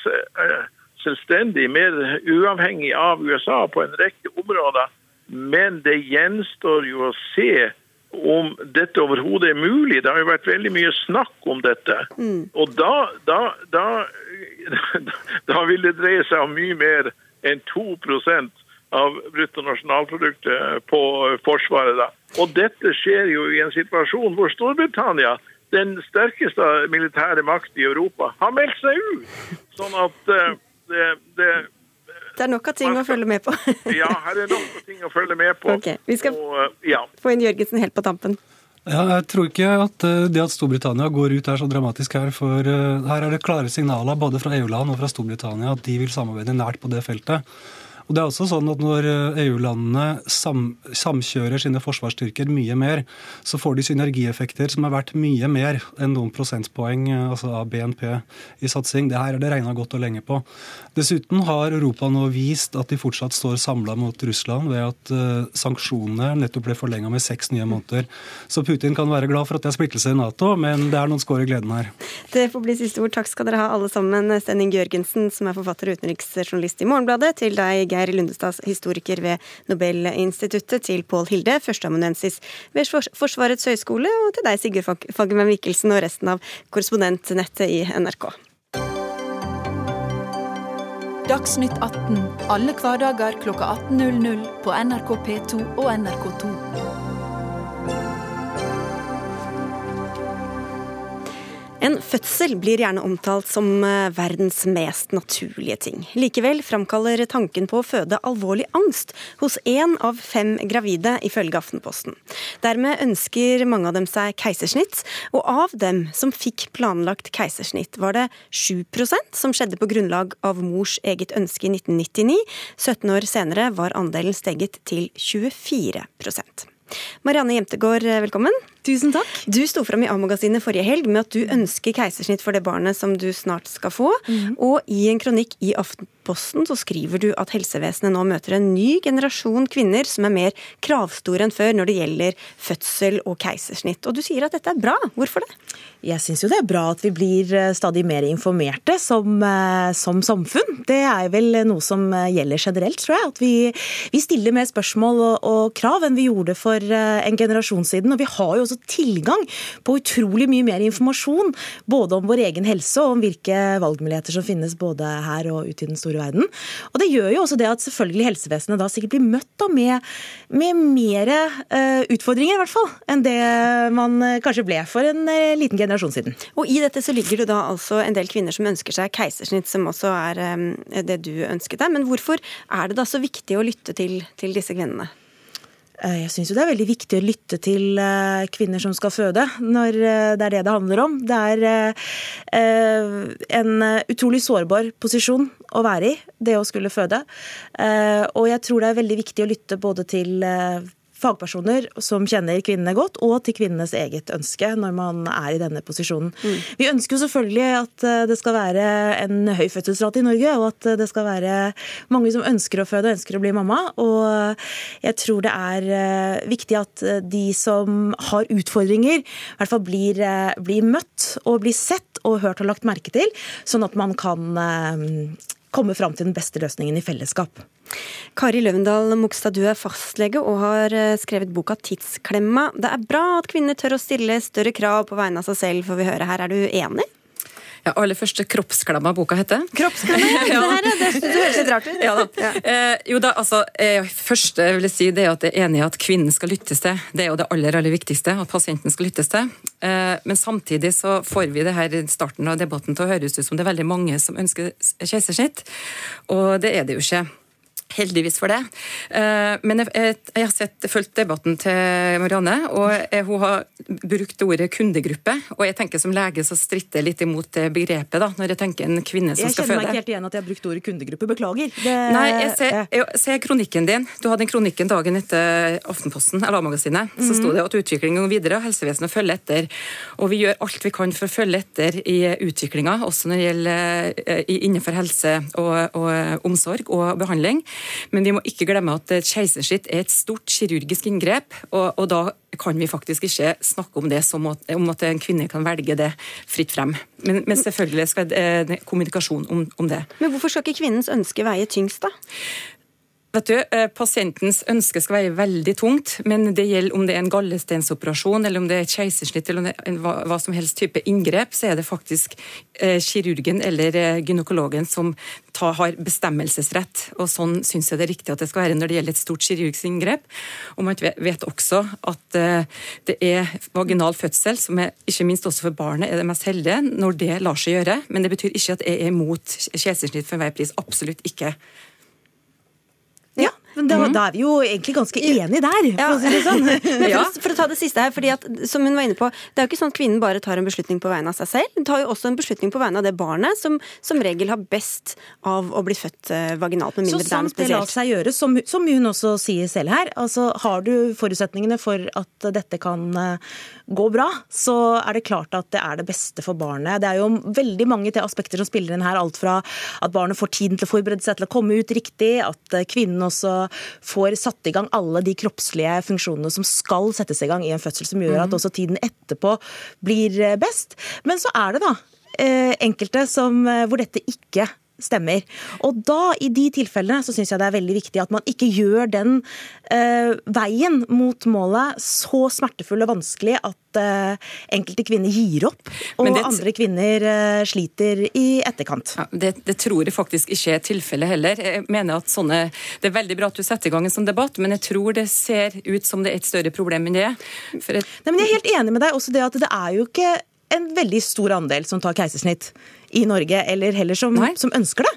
selvstendig, mer uavhengig av USA på en rekke områder. Men det gjenstår jo å se om dette overhodet er mulig. Det har jo vært veldig mye snakk om dette. Mm. Og da, da, da, da, vil det dreie seg om mye mer enn 2% av bruttonasjonalproduktet på Forsvaret. Da. Og dette skjer jo i en situasjon hvor Storbritannia, den sterkeste militære makt i Europa, har meldt seg ut. Sånn at uh, det, det det er nok av ting å følge med på. ja, her er nok av ting å følge med på. Okay, Vi skal og, eh, ja. få inn Jørgensen helt på tampen. Ja, jeg tror ikke at eh, det at Storbritannia går ut er så dramatisk her. For eh, her er det klare signaler både fra EU-land og fra Storbritannia at de vil samarbeide nært på det feltet. Og det er også sånn at Når eh, EU-landene sam, samkjører sine forsvarsstyrker mye mer, så får de synergieffekter som er verdt mye mer enn noen prosentpoeng eh, altså av BNP i satsing. Det her er det regna godt og lenge på. Dessuten har Europa nå vist at de fortsatt står samla mot Russland ved at uh, sanksjonene nettopp ble forlenga med seks nye måneder. Så Putin kan være glad for at det er splittelse i Nato, men det er noen skår i gleden her. Det får bli siste ord. Takk skal dere ha alle sammen. Stenning Jørgensen, som er forfatter og utenriksjournalist i Morgenbladet, til deg, Geir Geir Lundestad, historiker ved Nobelinstituttet, til Pål Hilde, førsteamanuensis ved Forsvarets høgskole, og til deg, Sigurd Fagermann Mikkelsen, og resten av korrespondentnettet i NRK. Dagsnytt 18 alle hverdager klokka 18.00 på NRK P2 og NRK2. En fødsel blir gjerne omtalt som eh, verdens mest naturlige ting. Likevel framkaller tanken på å føde alvorlig angst hos én av fem gravide, ifølge Aftenposten. Dermed ønsker mange av dem seg keisersnitt, og av dem som fikk planlagt keisersnitt, var det 7% som skjedde på grunnlag av mors eget ønske i 1999. 17 år senere var andelen steget til 24% Marianne Jemtegård, velkommen. Tusen takk. Du sto fram i A-magasinet forrige helg med at du ønsker keisersnitt for det barnet som du snart skal få. Mm. Og i en kronikk i Aftenposten så skriver du at helsevesenet nå møter en ny generasjon kvinner som er mer kravstore enn før når det gjelder fødsel og keisersnitt. Og du sier at dette er bra. Hvorfor det? Jeg syns jo det er bra at vi blir eh, stadig mer informerte som, eh, som samfunn. Det er vel noe som eh, gjelder generelt, tror jeg. At vi, vi stiller mer spørsmål og, og krav enn vi gjorde for en generasjon siden. Og vi har jo også tilgang på utrolig mye mer informasjon, både om vår egen helse og om hvilke valgmuligheter som finnes både her og ute i den store verden. Og det gjør jo også det at selvfølgelig helsevesenet da sikkert blir møtt da med, med mer uh, utfordringer, i hvert fall, enn det man uh, kanskje ble for en uh, liten generasjon siden. Og i dette så ligger det da altså en del kvinner som ønsker seg keisersnitt, som også er um, det du ønsket deg. Men hvorfor er det da så viktig å lytte til, til disse kvinnene? Eh, jeg syns det er veldig viktig å lytte til eh, kvinner som skal føde, når eh, det er det det handler om. Det er en utrolig sårbar posisjon å være i, det å skulle føde. Og jeg tror det er veldig viktig å lytte både til fagpersoner som kjenner kvinnene godt, og til kvinnenes eget ønske når man er i denne posisjonen. Mm. Vi ønsker jo selvfølgelig at eh, det skal være en høy fødselsrate i Norge, og at det skal være mange som ønsker å føde og ønsker å bli mamma. Og jeg tror det er eh, viktig at de som har utfordringer, i hvert fall blir, eh, blir møtt og blir sett og hørt og lagt merke til, sånn at man kan komme fram til den beste løsningen i fellesskap. Kari Løvendal Mogstad, du er fastlege og har eh, skrevet boka 'Tidsklemma'. Det er bra at kvinner tør å stille større krav på vegne av seg selv, får vi høre her. Er du enig? Ja, aller første 'Kroppsklemma' boka heter. Kroppsklemma, ja. Det, her, det, høres litt rart ut. Ja, da. Eh, jo da, altså, eh, første vil jeg si det er at jeg er enig i at kvinnen skal lyttes til. Det er jo det aller aller viktigste, at pasienten skal lyttes til. Eh, men samtidig så får vi det her i starten av debatten til å høres ut som det er veldig mange som ønsker keisersnitt, og det er det jo ikke. Heldigvis for det. Eh, men jeg, har sett, fulgt debatten til Marianne, og hun har brukt ordet kundegruppe. Og jeg tenker som lege så stritter jeg litt imot det begrepet, da, når jeg tenker en kvinne som skal føde. Jeg kjenner meg ikke helt igjen at jeg har brukt ordet kundegruppe. Beklager. Det... Nei, jeg ser, jeg ser, kronikken din. Du hadde en kronikken dagen etter Aftenposten, eller A-magasinet. Så sto det at utviklingen går videre, og helsevesenet følger etter. Og vi gjør alt vi kan for å følge etter i utviklinga, også når det gjelder eh, innenfor helse og, og omsorg og behandling. Men vi må ikke glemme at keisersnitt er et stort kirurgisk inngrep, og, og, da kan vi faktisk ikke snakke om det som at, om at en kvinne kan velge det fritt frem. Men, men selvfølgelig skal det eh, kommunikasjon om, om det. Men hvorfor skal ikke kvinnens ønske veie tyngst, da? Vet du, eh, Pasientens ønske skal veie veldig tungt, men det gjelder om det er en gallesteinsoperasjon eller om det er keisersnitt eller hva, hva, som helst type inngrep, så er det faktisk eh, kirurgen eller eh, gynekologen som ta, har bestemmelsesrett. Og Sånn syns jeg det er riktig at det skal være når det gjelder et stort kirurgisk inngrep. Og Man vet også at eh, det er vaginal fødsel, som er ikke minst også for barnet er det mest heldige, når det lar seg gjøre. Men det betyr ikke at jeg er imot keisersnitt for enhver pris. Absolutt ikke. Ja, da, mm. da, er vi jo egentlig ganske enige der, for å si det sånn. Men for, for, å ta det siste her, fordi at, som hun var inne på, det er jo ikke sånn at kvinnen bare tar en beslutning på vegne av seg selv. Hun tar jo også en beslutning på vegne av det barnet som som regel har best av å bli født uh, vaginalt, med mindre. Så sant det lar seg gjøre, som, som, hun også sier selv her. Altså, har du forutsetningene for at dette kan uh, gå bra, så er det klart at det er det beste for barnet. Det er jo veldig mange aspekter som spiller inn her. Alt fra at barnet får tiden til å forberede seg til å komme ut riktig, at uh, kvinnen også får satt i gang alle de kroppslige funksjonene som skal settes i gang i en fødsel, som gjør at mhm. også tiden etterpå blir eh, best. Men så er det da eh, enkelte som, eh, hvor dette ikke stemmer. Og da, i de tilfellene, så syns jeg det er veldig viktig at man ikke gjør den uh, veien mot målet så smertefull og vanskelig at uh, enkelte kvinner gir opp, og det, andre kvinner uh, sliter i etterkant. Ja, det, det, tror jeg faktisk ikke er tilfellet heller. Jeg mener at sånne, Det er veldig bra at du setter i gang en sånn debatt, men jeg tror det ser ut som det er et større problem enn det. Et... Nei, men jeg er helt enig med deg også det at det er jo ikke en veldig stor andel som tar keisersnitt i Norge, eller heller som, som, ønsker det.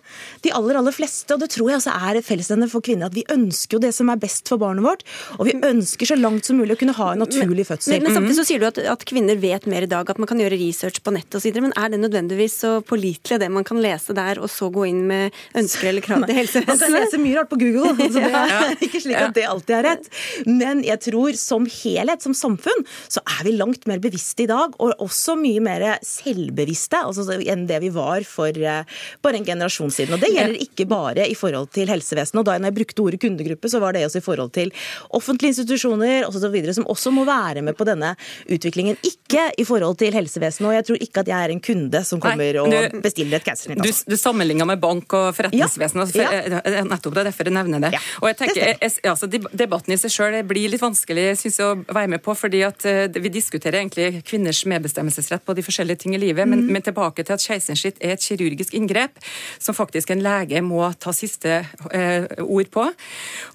De aller aller fleste, og det tror jeg også er et fellesnevne for kvinner, at vi ønsker jo det som er best for barnet vårt. Og vi ønsker så langt som mulig å kunne ha en naturlig fødsel. Men, men samtidig så sier du at, at, kvinner vet mer i dag, at man kan gjøre research på nett osv. Men er det nødvendigvis så pålitelig det man kan lese der, og så gå inn med ønsker eller krav til helsevesenet? Man kan lese mye rart på Google, så det er ikke slik at det alltid er rett. Men jeg tror som helhet, som samfunn, så er vi langt mer bevisste i dag, og også mye mer selvbevisste altså, enn det vi var for uh, bare en generasjon siden. Og Det gjelder ikke bare i forhold til helsevesenet. og Da jeg brukte ordet kundegruppe, så var det også i forhold til offentlige institusjoner og så videre, som også må være med på denne utviklingen. Ikke i forhold til helsevesenet. Og jeg tror ikke at jeg er en kunde som kommer Nei, du, og bestiller et. Altså. Du, du sammenligner med bank og forretningsvesen. Ja. ja. Eh, nettopp det er derfor jeg nevner det. Ja, og jeg tenker, jeg, altså, Debatten i seg sjøl blir litt vanskelig synes jeg, å være med på, fordi at vi diskuterer egentlig kvinners medbestemmelsesrett på de forskjellige ting i livet. Mm. Men, men tilbake til at keisersnitt er et kirurgisk inngrep som faktisk en lege må ta siste eh, ord på.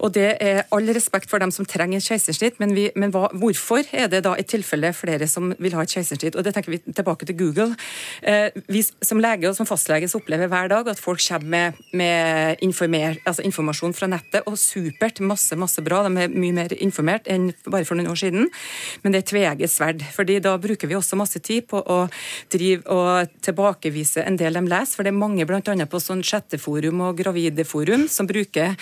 Og det er all respekt for dem som trenger et keisersnitt, men, vi, men hva, hvorfor er det da i tilfelle flere som vil ha et keisersnitt? Og det tenker vi tilbake til Google. Eh, vi som lege og som fastlege opplever hver dag at folk kommer med, med informer, altså informasjon fra nettet, og supert, masse, masse bra. De er mye mer informert enn bare for noen år siden, men det er tveegget sverd. fordi da bruker vi også masse tid på å drive og tilbakevise en del de leser, for det er mange bl.a. på sånn chatteforum og gravideforum som bruker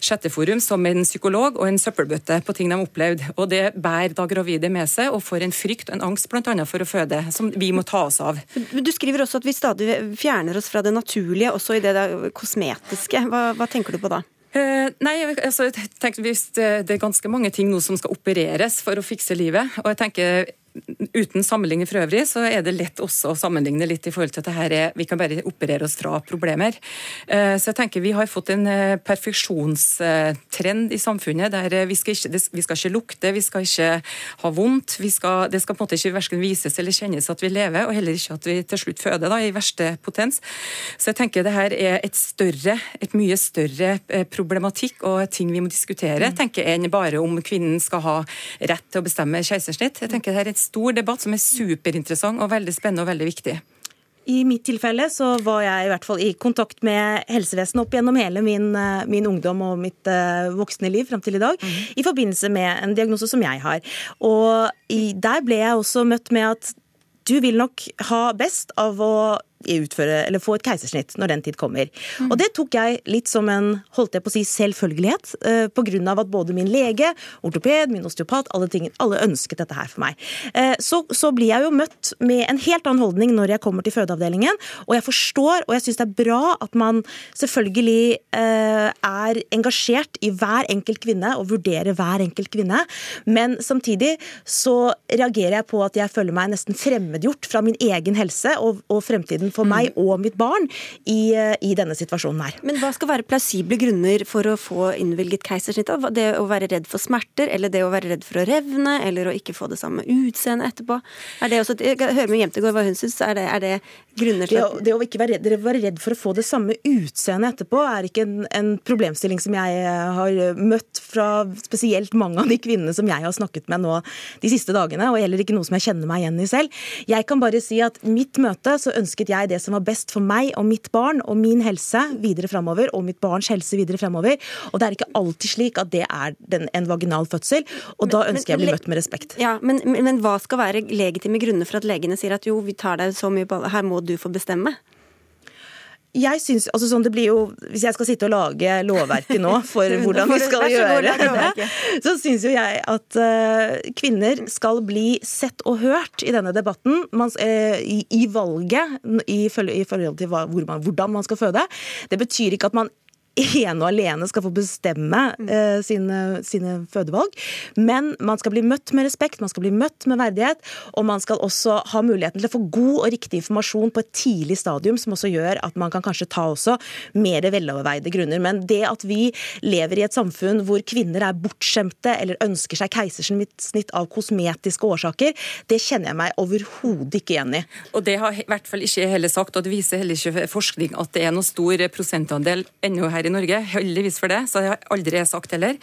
chatteforum som en psykolog og en søppelbøtte på ting de har opplevd. Og det bærer da gravide med seg og får en frykt og en angst bl.a. for å føde, som vi må ta oss av. Du skriver også at vi stadig fjerner oss fra det naturlige, også i det kosmetiske. Hva, hva tenker du på da? Uh, nei, altså, jeg tenker det, det, er ganske mange ting nå som skal opereres for å fikse livet. Og jeg tenker uten sammenligning for øvrig, så er det lett også å sammenligne litt i forhold til at det her er, vi kan bare operere oss fra problemer. Eh, så jeg tenker Vi har fått en eh, perfeksjonstrend i samfunnet der eh, vi skal ikke, vi skal ikke lukte, vi skal ikke ha vondt. Skal, det skal på en måte ikke verken vises eller kjennes at vi lever, og heller ikke at vi til slutt føder, da, i verste potens. Så jeg tenker det her er et større, et mye større problematikk og ting vi må diskutere, mm. tenker enn bare om kvinnen skal ha rett til å bestemme keisersnitt. Jeg tenker det her er et stor debatt som er superinteressant og veldig spennende og veldig viktig. I mitt tilfelle så var jeg i hvert fall i kontakt med helsevesenet opp gjennom hele min, eh, min ungdom og mitt uh, voksne liv fram til i dag, mm. i forbindelse med en diagnose som jeg har. Og i, der ble jeg også møtt med at du vil nok ha best av å utføre, eller få et keisersnitt når den tid kommer. Mm. Og det tok jeg litt som en holdt jeg på å si, selvfølgelighet, eh, av at både min lege, ortoped, min osteopat, alle, ting, alle ønsket dette her for meg. Eh, så, så, blir jeg jo møtt med en helt annen holdning når jeg kommer til fødeavdelingen, og jeg forstår, og jeg syns det er bra at man selvfølgelig eh, er engasjert i hver enkelt kvinne og vurderer hver enkelt kvinne, men samtidig så reagerer jeg på at jeg føler meg nesten fremmedgjort fra min egen helse og, og fremtiden for meg mm. og mitt barn i, eh, i, denne situasjonen her. Men hva skal være plausible grunner for å få innvilget keisersnitt? Det å være redd for smerter, eller det å være redd for å revne, eller å ikke få det samme utseendet etterpå? Er det også, jeg hører med Jemtegård hva hun syns. Er, er, det grunner til at det, det å ikke være redd, være redd, for å få det samme utseendet etterpå, er ikke en, en problemstilling som jeg eh, har møtt fra spesielt mange av de kvinnene som jeg har snakket med nå de siste dagene, og heller ikke noe som jeg kjenner meg igjen i selv. Jeg kan bare si at mitt møte så ønsket jeg jeg det som var best for meg og mitt barn og min helse videre fremover, og mitt barns helse videre fremover. Og det er ikke alltid slik at det er den, en vaginal fødsel, og men, da ønsker men, jeg å bli møtt med respekt. Ja, men, men, hva skal være legitime grunner for at legene sier at jo, vi tar deg så mye på her må du få bestemme? Jeg synes, altså sånn det blir jo, Hvis jeg skal sitte og lage lovverket nå for hvordan vi skal gjøre det, så syns jo jeg at uh, kvinner skal bli sett og hørt i denne debatten. Uh, i, valget i, forhold til hvordan man skal føde. Det betyr ikke at man ene og alene skal få bestemme uh, sine, sine, fødevalg. Men man skal bli møtt med respekt, man skal bli møtt med verdighet, og man skal også ha muligheten til å få god og riktig informasjon på et tidlig stadium, som også gjør at man kan kanskje ta også mer veloverveide grunner. Men det at vi lever i et samfunn hvor kvinner er bortskjemte eller ønsker seg keisersnitt av kosmetiske årsaker, det kjenner jeg meg overhodet ikke igjen i. Og det har i hvert fall ikke heller sagt, og det viser heller ikke forskning at det er noen stor prosentandel ennå her i i Norge. Heldigvis for det, så det har aldri jeg sagt heller.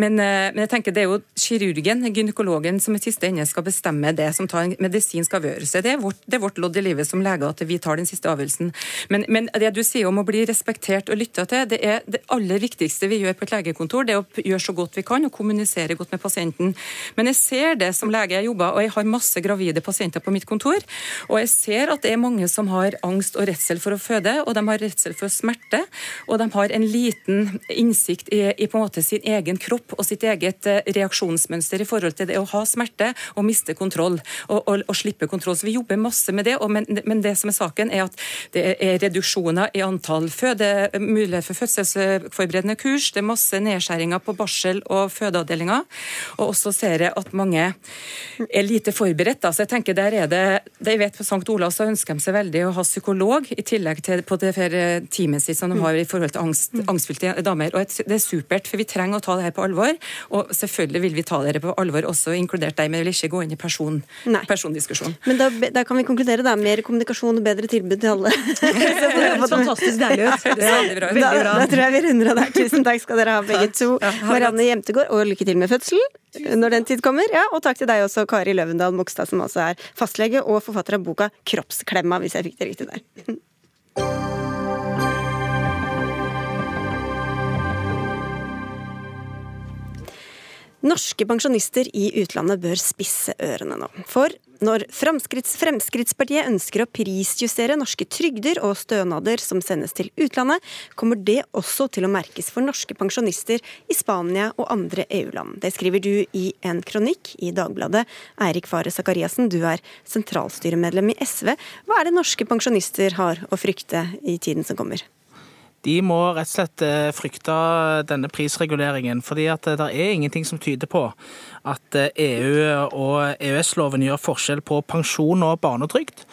Men, eh, men, jeg tenker det er jo kirurgen, gynekologen, som i siste ende skal bestemme det, som tar en medisinsk avgjørelse. Det er vårt, det er vårt lodd i livet som leger at vi tar den siste avgjørelsen. Men, men, det du sier om å bli respektert og lytta til, det er det aller viktigste vi gjør på et legekontor. Det er å gjøre så godt vi kan og kommunisere godt med pasienten. Men jeg ser det som lege jeg jobber, og jeg har masse gravide pasienter på mitt kontor. Og jeg ser at det er mange som har angst og redsel for å føde, og de har redsel for smerte, og de har en liten innsikt i, i, på en måte sin egen kropp og sitt eget eh, reaksjonsmønster i forhold til det å ha smerte og miste kontroll og, og, og slippe kontroll. Så Vi jobber masse med det, men, men, det som er saken er at det er reduksjoner i antall føde, mulighet for fødselsforberedende kurs, det er masse nedskjæringer på barsel- og fødeavdelinger. Og også ser jeg at mange er lite forberedt. Da. Så jeg tenker der er det, de jeg vet På St. Olavs ønsker de seg veldig å ha psykolog i tillegg til på det teamet sitt som de har i forhold til angst angst, angstfylte damer. Og det er supert, for vi trenger å ta det her på alvor. Og selvfølgelig vil vi ta dere på alvor, også inkludert deg, men jeg vil ikke gå inn i person, persondiskusjon. Men da, da, kan vi konkludere, da. Mer kommunikasjon og bedre tilbud til alle. det høres fantastisk deilig ut. Ja, da, da, tror jeg vi runder av der. Tusen takk skal dere ha, begge to. Marianne Jemtegård, og lykke til med fødsel når den tid kommer. Ja, og takk til deg også, Kari Løvendal Mogstad, som altså er fastlege og forfatter av boka 'Kroppsklemma', hvis jeg fikk det riktig der. Norske pensjonister i utlandet bør spisse ørene nå. For når Fremskritts Fremskrittspartiet ønsker å prisjustere norske trygder og stønader som sendes til utlandet, kommer det også til å merkes for norske pensjonister i Spania og andre EU-land. Det skriver du i en kronikk i Dagbladet. Eirik Fare Sakariassen, du er sentralstyremedlem i SV. Hva er det norske pensjonister har å frykte i tiden som kommer? De må rett og slett eh, frykte denne prisreguleringen. fordi at det er ingenting som tyder på at EU eh, e og EØS-loven gjør forskjell på pensjon og barnetrygd.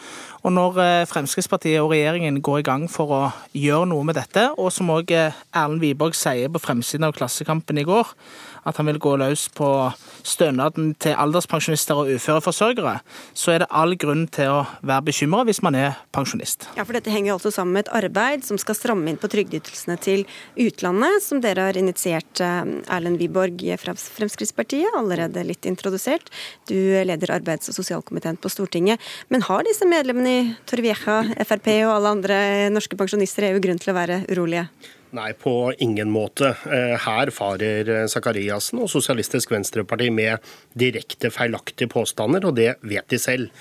Og når eh, Fremskrittspartiet og regjeringen går i gang for å gjøre noe med dette, og som òg Erlend Wiborg sier på fremsiden av Klassekampen i går, at han vil gå løs på stønaden til alderspensjonister og uføreforsørgere, så er det all grunn til å være bekymra hvis man er pensjonist. Ja, for Dette henger jo altså sammen med et arbeid som skal stramme inn på trygdeytelsene til utlandet, som dere har initiert, eh, Erlend Wiborg fra Fremskrittspartiet, allerede litt introdusert. Du leder arbeids- og sosialkomiteen på Stortinget. Men har disse medlemmene i Torvieja, Frp og alle andre norske pensjonister i EU grunn til å være urolige? Nei, på ingen måte. Eh, her farer Sakariassen og Sosialistisk Venstreparti med direkte feilaktige påstander, og det vet de selv.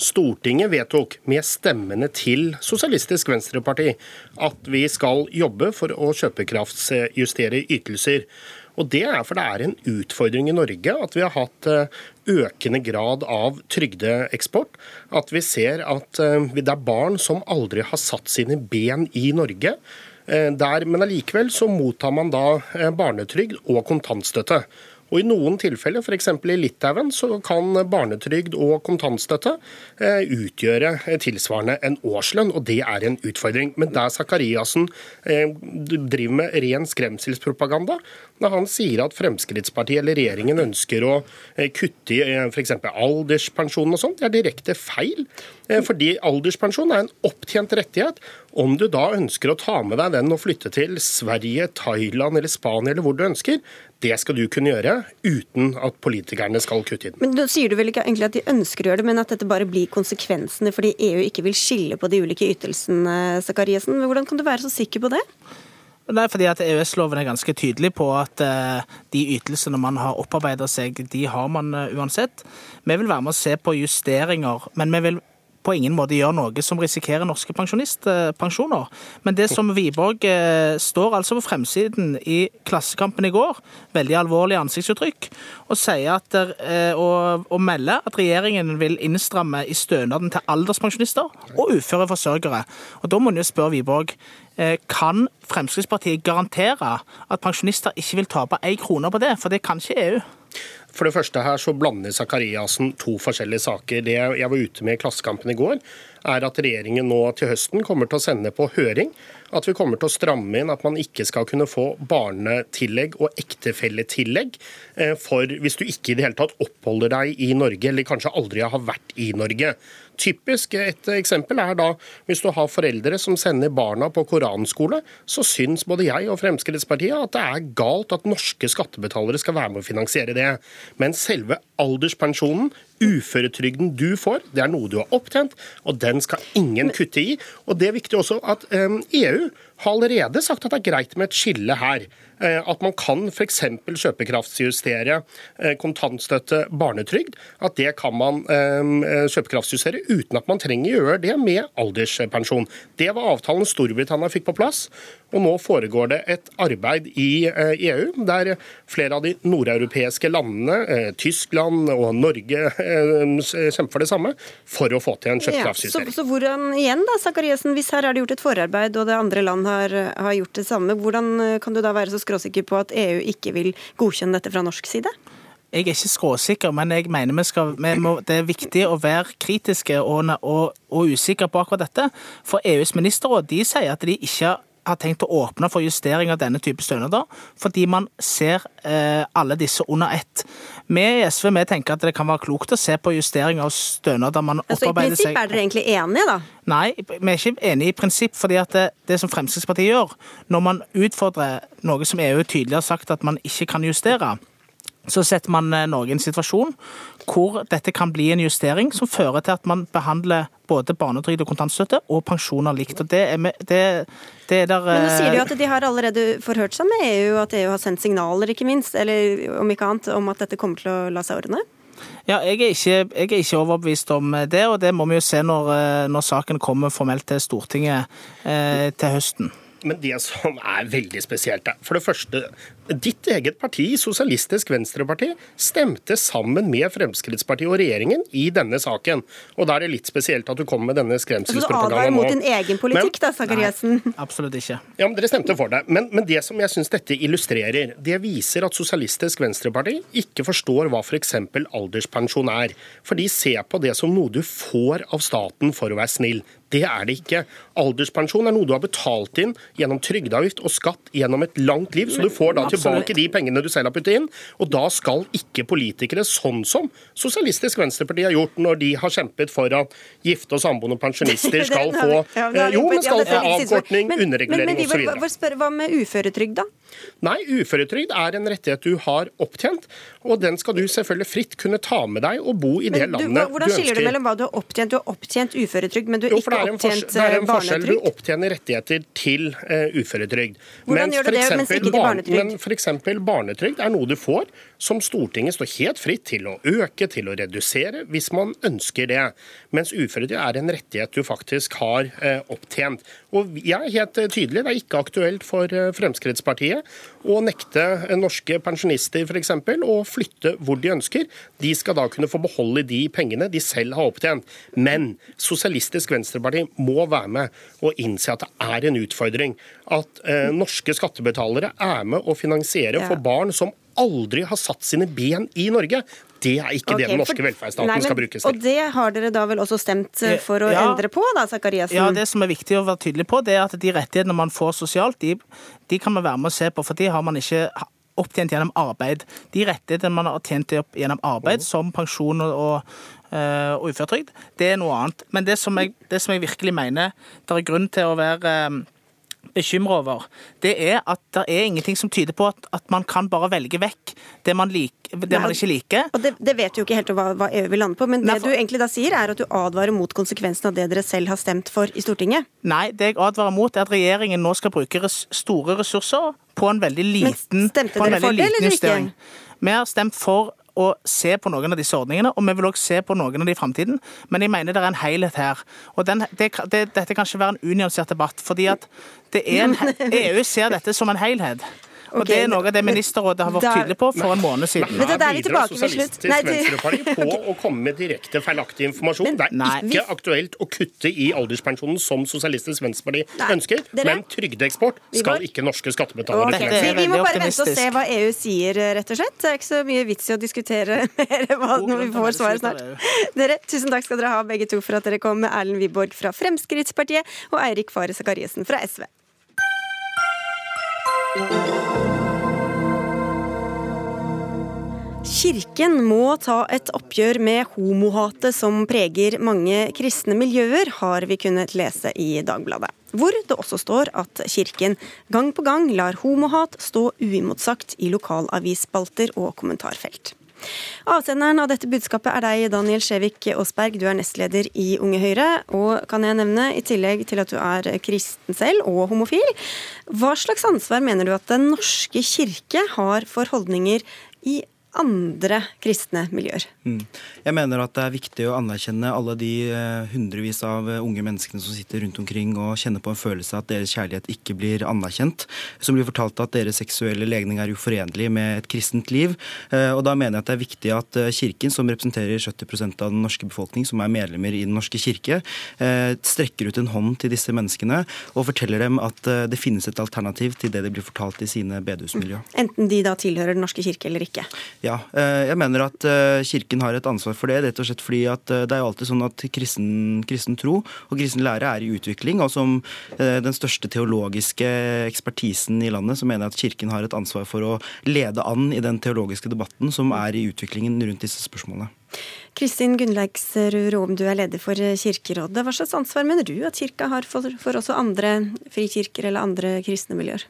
Stortinget vedtok med stemmene til Sosialistisk Venstreparti at vi skal jobbe for å kjøpekraftsjustere ytelser. Og Det er for det er en utfordring i Norge at vi har hatt eh, økende grad av trygdeeksport. At vi ser at eh, det er barn som aldri har satt sine ben i Norge Eh, der, men allikevel så mottar man da eh, barnetrygd og kontantstøtte. Og I noen tilfeller, f.eks. i Litauen, så kan barnetrygd og kontantstøtte eh, utgjøre tilsvarende en årslønn, og det er en utfordring. Men der Sakariassen driver med ren skremselspropaganda, når han sier at Fremskrittspartiet eller regjeringen ønsker å kutte i f.eks. alderspensjonen og sånt, det er direkte feil. Fordi alderspensjon er en opptjent rettighet, om du da ønsker å ta med deg den og flytte til Sverige, Thailand eller Spania eller hvor du ønsker, det skal du kunne gjøre uten at politikerne skal kutte i den. Men Da sier du vel ikke egentlig at de ønsker å gjøre det, men at dette bare blir konsekvensene fordi EU ikke vil skille på de ulike ytelsene, Sakariassen. Hvordan kan du være så sikker på det? Det er fordi at EØS-loven er ganske tydelig på at uh, de ytelsene man har opparbeida seg, de har man uh, uansett. Vi vil være med å se på justeringer, men vi vil på ingen måte gjør noe som risikerer norske pensjonistpensjoner. Men det som Wiborg eh, står altså på fremsiden i Klassekampen i går, veldig alvorlig ansiktsuttrykk, og at, eh, og, og melder at regjeringen vil innstramme i stønaden til alderspensjonister og uføre forsørgere. Og Da må en jo spørre Wiborg eh, kan Fremskrittspartiet garantere at pensjonister ikke vil tape ei krone på det, for det kan ikke EU? For det første her så blander Sakariassen to forskjellige saker. Det jeg var ute med i Klassekampen i går, er at regjeringen nå til høsten kommer til å sende på høring at vi kommer til å stramme inn at man ikke skal kunne få barnetillegg og ektefelletillegg eh, for hvis du ikke i det hele tatt oppholder deg i Norge, eller kanskje aldri har vært i Norge. Typisk et eksempel er da hvis du har foreldre som sender barna på koranskole, så syns både jeg og Fremskrittspartiet at det er galt at norske skattebetalere skal være med å finansiere det. Men selve alderspensjonen, uføretrygden du får, det er noe du har opptjent, og den skal ingen kutte i. Og det er viktig også at EU har allerede sagt at det er greit med et skille her. Eh, at man kan f.eks. kjøpekraftsjustere eh, kontantstøtte, barnetrygd. At det kan man eh, kjøpekraftsjustere uten at man trenger å gjøre det med alderspensjon. Det var avtalen Storbritannia fikk på plass. Og nå foregår det et arbeid i EU e der flere av de nordeuropeiske landene, Tyskland og Norge, kjemper for det samme for å få til en kjøpekraftsjustering. Ja, så, så, hvordan igjen da, Sakariassen, hvis her er det gjort et forarbeid og det andre land har, har gjort det samme, hvordan kan du da være så skråsikker på at EU ikke vil godkjenne dette fra norsk side? Jeg er ikke skråsikker, men jeg mener vi skal, vi må, det er viktig å være kritiske og, og, og usikre på akkurat dette. For EUs ministerråd de sier at de ikke har tenkt å åpne for justering av denne type stønader, fordi man ser eh, alle disse under ett. Vi i SV vi tenker at det kan være klokt å se på justering av stønader man altså, opparbeider I seg prinsipp er dere egentlig enige, da? Nei, vi er ikke enige i prinsipp. fordi at det, det som Fremskrittspartiet gjør, når man utfordrer noe som EU tydelig har sagt at man ikke kan justere, så setter man eh, Norge i en situasjon hvor dette kan bli en justering som fører til at man behandler både barnetrygd og kontantstøtte og pensjoner likt. og det er, med, det, det er der, Men nå sier de jo eh, at de har allerede forhørt seg med EU, at EU har sendt signaler, ikke minst, eller om ikke annet, om at dette kommer til å la seg ordne? Ja, jeg er, ikke, jeg er ikke overbevist om det, og det må vi jo se når, eh, når saken kommer formelt til Stortinget eh, til høsten. Men det som er veldig spesielt, er for det første Ditt eget parti, Sosialistisk Venstreparti, stemte sammen med Fremskrittspartiet og regjeringen i denne saken. Og da er det litt spesielt at du kommer med denne Så du skremselspropagandaen advarer mot din egen politikk, da, Sakariassen? Absolutt ikke. Ja, men Dere stemte for det. Men, men det som jeg syns dette illustrerer, det viser at Sosialistisk Venstreparti ikke forstår hva f.eks. alderspensjon er. For de ser på det som noe du får av staten for å være snill. Det er det ikke. Alderspensjon er noe du har betalt inn gjennom trygdeavgift og skatt gjennom et langt liv, så du får da tilbake de pengene du selv har puttet inn. Og da skal ikke politikere, sånn som Sosialistisk Venstreparti har gjort når de har kjempet for at gifte og samboende pensjonister skal få eh, Jo, men skal få avkortning, Men- underregulering osv. Hva med uføretrygd, da? Nei, uføretrygd er en rettighet du har opptjent, og den skal du selvfølgelig fritt kunne ta med deg og bo i det Men du, landet hvordan du skiller du mellom hva du har opptjent? Du har opptjent uføretrygd, men du har Jo, ikke opptjent barnetrygd? det er eh, en forskjell. Du opptjener rettigheter til uh, uføretrygd. Hvordan gjør du det, eksempel, mens ikke til barnetrygd? Men f.eks. barnetrygd er noe du får som Stortinget står helt fritt til å øke, til å redusere, hvis man ønsker det. Mens uføretrygd er en rettighet du faktisk har eh, opptjent. Og jeg er helt eh, tydelig, det er ikke aktuelt for eh, Fremskrittspartiet å nekte norske pensjonister f.eks. å flytte hvor de ønsker. De skal da kunne få beholde de pengene de selv har opptjent. Men Sosialistisk Venstreparti må være med og innse at det er en utfordring at eh, norske skattebetalere er med å finansiere for barn som aldri har satt sine ben i Norge. Det er ikke det den norske for- velferdsstaten Nei, men- skal brukes Og det har dere da vel også stemt eh, for å Ja. endre på, da, Sakariassen? Ja, Det som er viktig å være tydelig på, det er at de rettighetene man får sosialt, de, de kan man være med å se på, for de har man ikke opptjent gjennom arbeid. De rettighetene man har tjent opp gjennom arbeid, som pensjon og, og, eh, og uføretrygd, det er noe annet. Men det som jeg, det som jeg virkelig mener det er grunn til å være eh, bekymra over, det er at det er ingenting som tyder på at, at man kan bare velge vekk det man, liker, det man ikke liker. Og det, det vet du jo ikke helt hva, hva EU vil lande på, men Nei, det for- du egentlig da sier, er at du advarer mot konsekvensen av det dere selv har stemt for i Stortinget. Nei, det jeg advarer mot, er at regjeringen nå skal bruke res store ressurser på en veldig liten, stemte på en dere for veldig det, eller ikke? justering. Vi har stemt for å se på noen av disse ordningene, og vi vil også se på noen av de i framtiden. Men jeg mener det er en helhet her. Og den, det, det, dette kan ikke være en unyansert debatt, fordi at det er en, EU ser dette som en helhet. Og okay. det er noe av det ministerrådet har vært da- tydelig på for en måned siden. Men det der er vi bidrar tilbake ved slutt. Sosialistisk Venstreparti på å komme med direkte feilaktig informasjon. det er Nei. ikke aktuelt å kutte i alderspensjonen som Sosialistisk Venstreparti ønsker, dere- men trygdeeksport skal ikke norske skattebetalere Dette Vi, må bare vente og se hva EU sier, rett og slett. Det er ikke så mye vits i å diskutere mer hva, når vi får svaret snart. Dere, tusen takk skal dere ha begge to for at dere kom med Erlend Wiborg fra Fremskrittspartiet og Eirik Fare Sakariassen fra SV. Kirken må ta et oppgjør med homohatet som preger mange kristne miljøer, har vi kunnet lese i Dagbladet. Hvor det også står at kirken gang på gang lar homohat stå uimotsagt i lokalavisspalter og kommentarfelt. Avsenderen av dette budskapet er deg, Daniel Skjevik Aasberg. Du er nestleder i Unge Høyre. Og kan jeg nevne, i tillegg til at du er kristen selv og homofil, hva slags ansvar mener du at Den norske kirke har for holdninger i andre kristne miljøer? Mm. Jeg mener at det er viktig å anerkjenne alle de eh, hundrevis av eh, unge menneskene som sitter rundt omkring og kjenner på en følelse at deres kjærlighet ikke blir anerkjent. Som blir fortalt at deres seksuelle legning er uforenlig med et kristent liv. Eh, Og da mener jeg at det er viktig at Kirken, som representerer 70% av den norske befolkning, som er medlemmer i Den norske kirke, strekker ut en hånd til disse menneskene og forteller dem at det finnes et alternativ til det de blir fortalt i sine bedehusmiljø. Enten de da tilhører Den norske kirke eller ikke. Ja, eh, jeg mener at eh, Kirken har et ansvar for det. rett og slett fordi at eh, Det er jo alltid sånn at kristen, kristen tro og kristen lære er i utvikling. Og som den største teologiske ekspertisen i landet, så mener jeg at Kirken har et ansvar for å lede an i den teologiske debatten som er i utviklingen rundt disse spørsmålene. Kristin Gunnleiksrud Rom, du er leder for Kirkerådet. Hva slags ansvar mener du at kirka har for, for også andre frikirker eller andre kristne miljøer?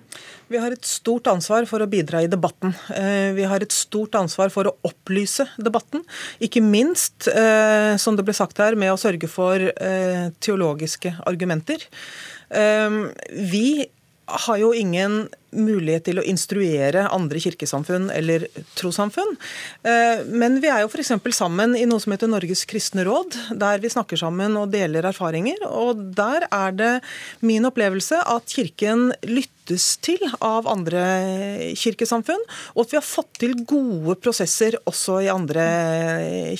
Vi har et stort ansvar for å bidra i debatten. Eh, vi har et stort ansvar for å opplyse debatten. Ikke minst, eh, som det ble sagt her, med å sørge for eh, teologiske argumenter. Vi har jo ingen mulighet til å instruere andre kirkesamfunn eller trossamfunn. Eh, men vi er jo f.eks. sammen i noe som heter Norges kristne råd, der vi snakker sammen og deler erfaringer. Og der er det min opplevelse at Kirken lyttes til av andre kirkesamfunn, og at vi har fått til gode prosesser også i andre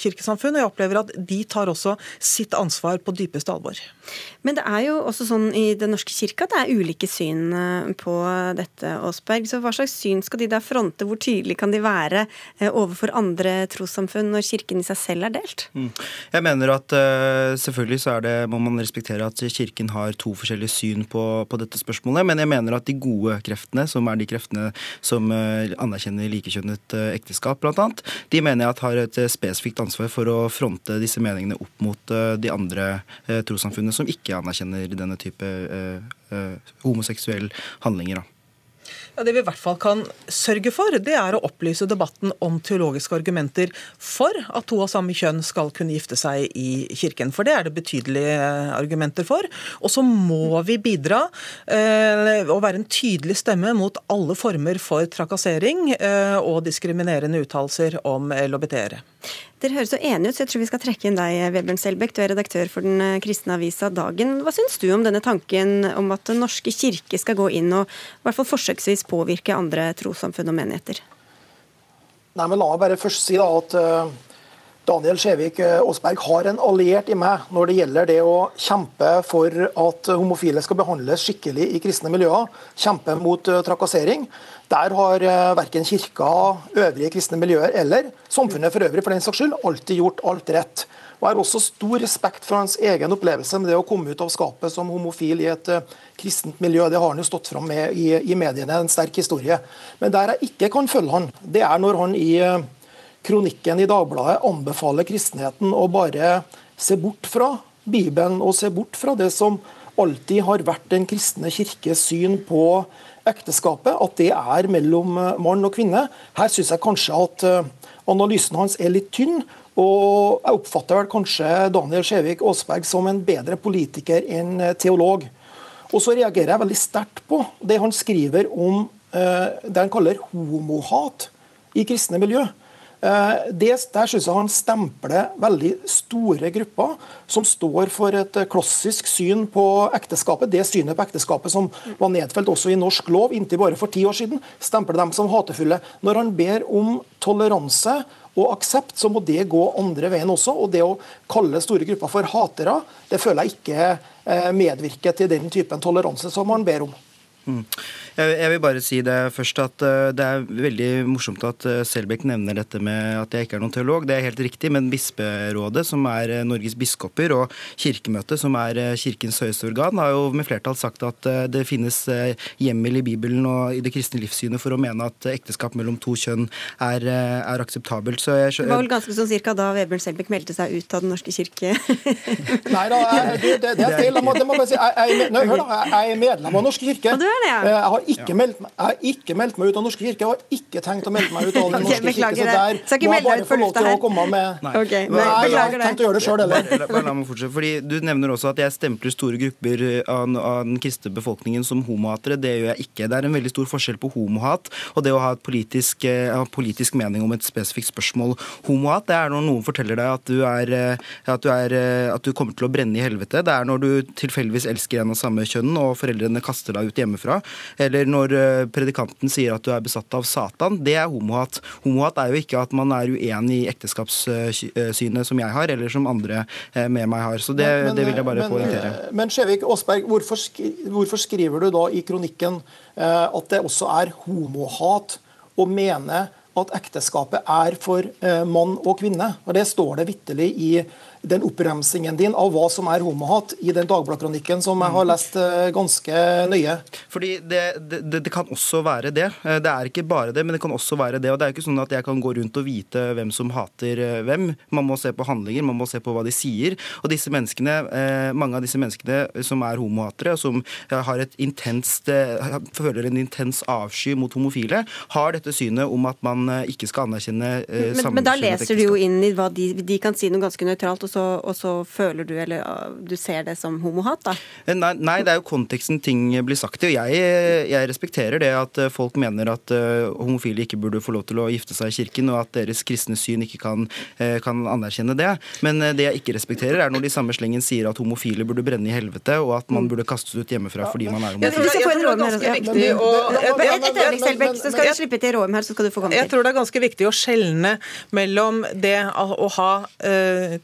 kirkesamfunn. Og jeg opplever at de tar også sitt ansvar på dypeste alvor. Men det er jo også sånn i Den norske kirke at det er ulike syn på dette Aasberg. Så hva slags syn skal de da fronte? Hvor tydelig kan de være eh, overfor andre trossamfunn når kirken i seg selv er delt? Mm. Jeg mener at uh, selvfølgelig så er det, må man respektere at kirken har to forskjellige syn på, på, dette spørsmålet, men jeg mener at de gode kreftene, som er de kreftene som uh, anerkjenner likekjønnet uh, ekteskap, bl.a., de mener jeg at har et spesifikt ansvar for å fronte disse meningene opp mot de andre trossamfunnene som ikke anerkjenner denne type homoseksuelle handlinger. Da. Ja, Det vi i hvert fall kan sørge for, det er å opplyse debatten om teologiske argumenter for at to av samme kjønn skal kunne gifte seg i kirken. For det er det betydelige argumenter for. Og så må vi bidra eh, og være en tydelig stemme mot alle former for trakassering eh, og diskriminerende uttalelser om LHBT-ere. Dere høres så enige ut, så jeg tror vi skal trekke inn deg, Vebjørn Selbekk. Du er redaktør for den eh, kristne avisa Dagen. Hva syns du om denne tanken om at Den norske kirke skal gå inn og i hvert fall forsøksvis påvirke andre trossamfunn og menigheter? Nei, men La meg bare først si da at uh, Daniel Skjevik Aasberg eh, har en alliert i meg når det gjelder det å kjempe for at homofile skal behandles skikkelig i kristne miljøer. Kjempe mot uh, trakassering. Der har uh, verken kirka, øvrige kristne miljøer eller samfunnet for øvrig for den saks skyld alltid gjort alt rett. Og Jeg har også stor respekt for hans egen opplevelse med det å komme ut av skapet som homofil i et uh, kristent miljø. Det har han jo stått fram med i, i, mediene, en sterk historie. Men der jeg ikke kan følge han, det er når han i uh, kronikken i Dagbladet anbefaler kristenheten å bare se bort fra Bibelen og se bort fra det som alltid har vært den kristne kirkes syn på ekteskapet, at det er mellom eh, mann og kvinne. Her syns jeg kanskje at eh, analysen hans er litt tynn. Og jeg oppfatter vel kanskje Daniel Skjevik Aasberg som en bedre politiker enn eh, teolog. Og så reagerer jeg veldig sterkt på det han skriver om det han kaller homohat i kristne miljø. Eh, det, der synes jeg han stempler veldig store grupper som står for et eh, klassisk syn på ekteskapet. Det synet på ekteskapet som var nedfelt også i norsk lov inntil bare for ti år siden, stempler dem som hatefulle. Når han ber om toleranse og aksept, så må det gå andre veien også. Og det å kalle store grupper for hatere, det føler jeg ikke eh, medvirker til den typen toleranse som han ber om. Mm. Jeg vil bare si det først at eh, det er veldig morsomt at eh, Selbekk nevner dette med at jeg ikke er noen teolog. Det er helt riktig, men Bisperådet, som er eh, Norges biskoper, og Kirkemøtet, som er Kirkens høyeste organ, har jo med flertall sagt at det finnes hjemmel i Bibelen og i det kristne livssynet for å mene at ekteskap mellom to kjønn er, er akseptabelt. Så jeg, det var vel ganske sånn cirka da Vebjørn Selbekk meldte seg ut av Den norske kirke? Nei da, det, det, det, er feil. Jeg, jeg, jeg, jeg, er medlem av Den norske kirke. Og du er det. Jeg har ikke, meldt, jeg har ikke meldt meg ut av Norske kirke. Jeg har ikke tenkt å melde meg ut av Den norske okay, kirke. Så der må jeg bare få lov til å komme med Nei, okay, Nei jeg har tenkt å gjøre det sjøl heller. Meg Du nevner også at jeg stempler store grupper av, av den kristne befolkningen som homohatere. Det gjør jeg ikke. Det er en veldig stor forskjell på homohat og det å ha et politisk, uh, politisk mening om et spesifikt spørsmål. Homohat det er når noen forteller deg at du, er, uh, at, du er, at du kommer til å brenne i helvete. Det er når du tilfeldigvis elsker en av samme kjønn og foreldrene kaster deg ut hjemmefra. Eller eller når eh, predikanten sier at du er besatt av Satan, det er homohat. Homohat er jo ikke at man er uenig i ekteskapssynet som jeg har, eller som andre eh, med meg har. Så det, men, det vil jeg bare men, poengtere. Men Skjevik Aasberg, hvorfor, hvorfor, skriver du da i kronikken eh, at det også er homohat å mene at ekteskapet er for eh, mann og kvinne. Og Det står det vitterlig i den oppremsingen din av hva som er homohat i den Dagbladet-kronikken som jeg har lest eh, ganske nøye. Fordi det, det, det, kan også være det. Eh, det er ikke bare det, men det kan også være det. Og det er jo ikke sånn at jeg kan gå rundt og vite hvem som hater eh, hvem. Man må se på handlinger, man må se på hva de sier. Og disse menneskene, mange av disse menneskene som er homohatere, og som har et intenst, føler en intens avsky mot homofile, har dette synet om at man ikke skal anerkjenne men, men da leser du jo inn i hva de, de kan si noe ganske nøytralt. og så, og så føler du eller du ser det som homohat, da? Eh, nei, nei, det er jo konteksten ting blir sagt i. Og jeg, jeg, respekterer det at eh, folk mener at uh, homofile ikke burde få lov til å gifte seg i kirken, og at deres kristne syn ikke kan, uh, kan anerkjenne det. Men uh, det jeg ikke respekterer, er når de samme slengen sier at homofile burde brenne i helvete, og at man burde kastes ut hjemmefra fordi man er homofil. Jeg tror, det er ganske viktig å Et øyeblikk, Selbekk, så skal du slippe til Råum her, så skal du få komme til. Jeg tror det er ganske viktig å skjelne mellom det å ha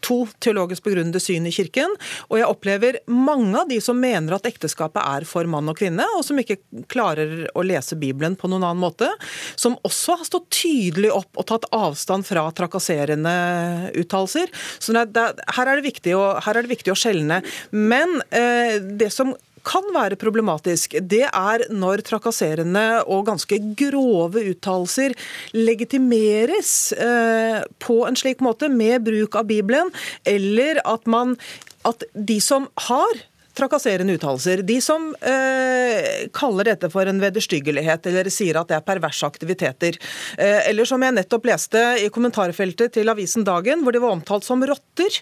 to teologisk begrunnede syn i Kirken. Og jeg opplever mange av de som mener at ekteskapet er for mann og kvinne, og som ikke klarer å lese Bibelen på noen annen måte, som også har stått tydelig opp og tatt avstand fra trakasserende uttalelser. Så her, er det viktig å, er det viktig å skjelne. Men eh, det som kan være problematisk, det er når trakasserende og ganske grove uttalelser legitimeres eh, på en slik måte med bruk av Bibelen, eller at man at de som har trakasserende uttalelser. De som eh, kaller dette for en vederstyggelighet, eller sier at det er perverse aktiviteter. Eh, eller som jeg nettopp leste i kommentarfeltet til avisen Dagen, hvor de var omtalt som rotter.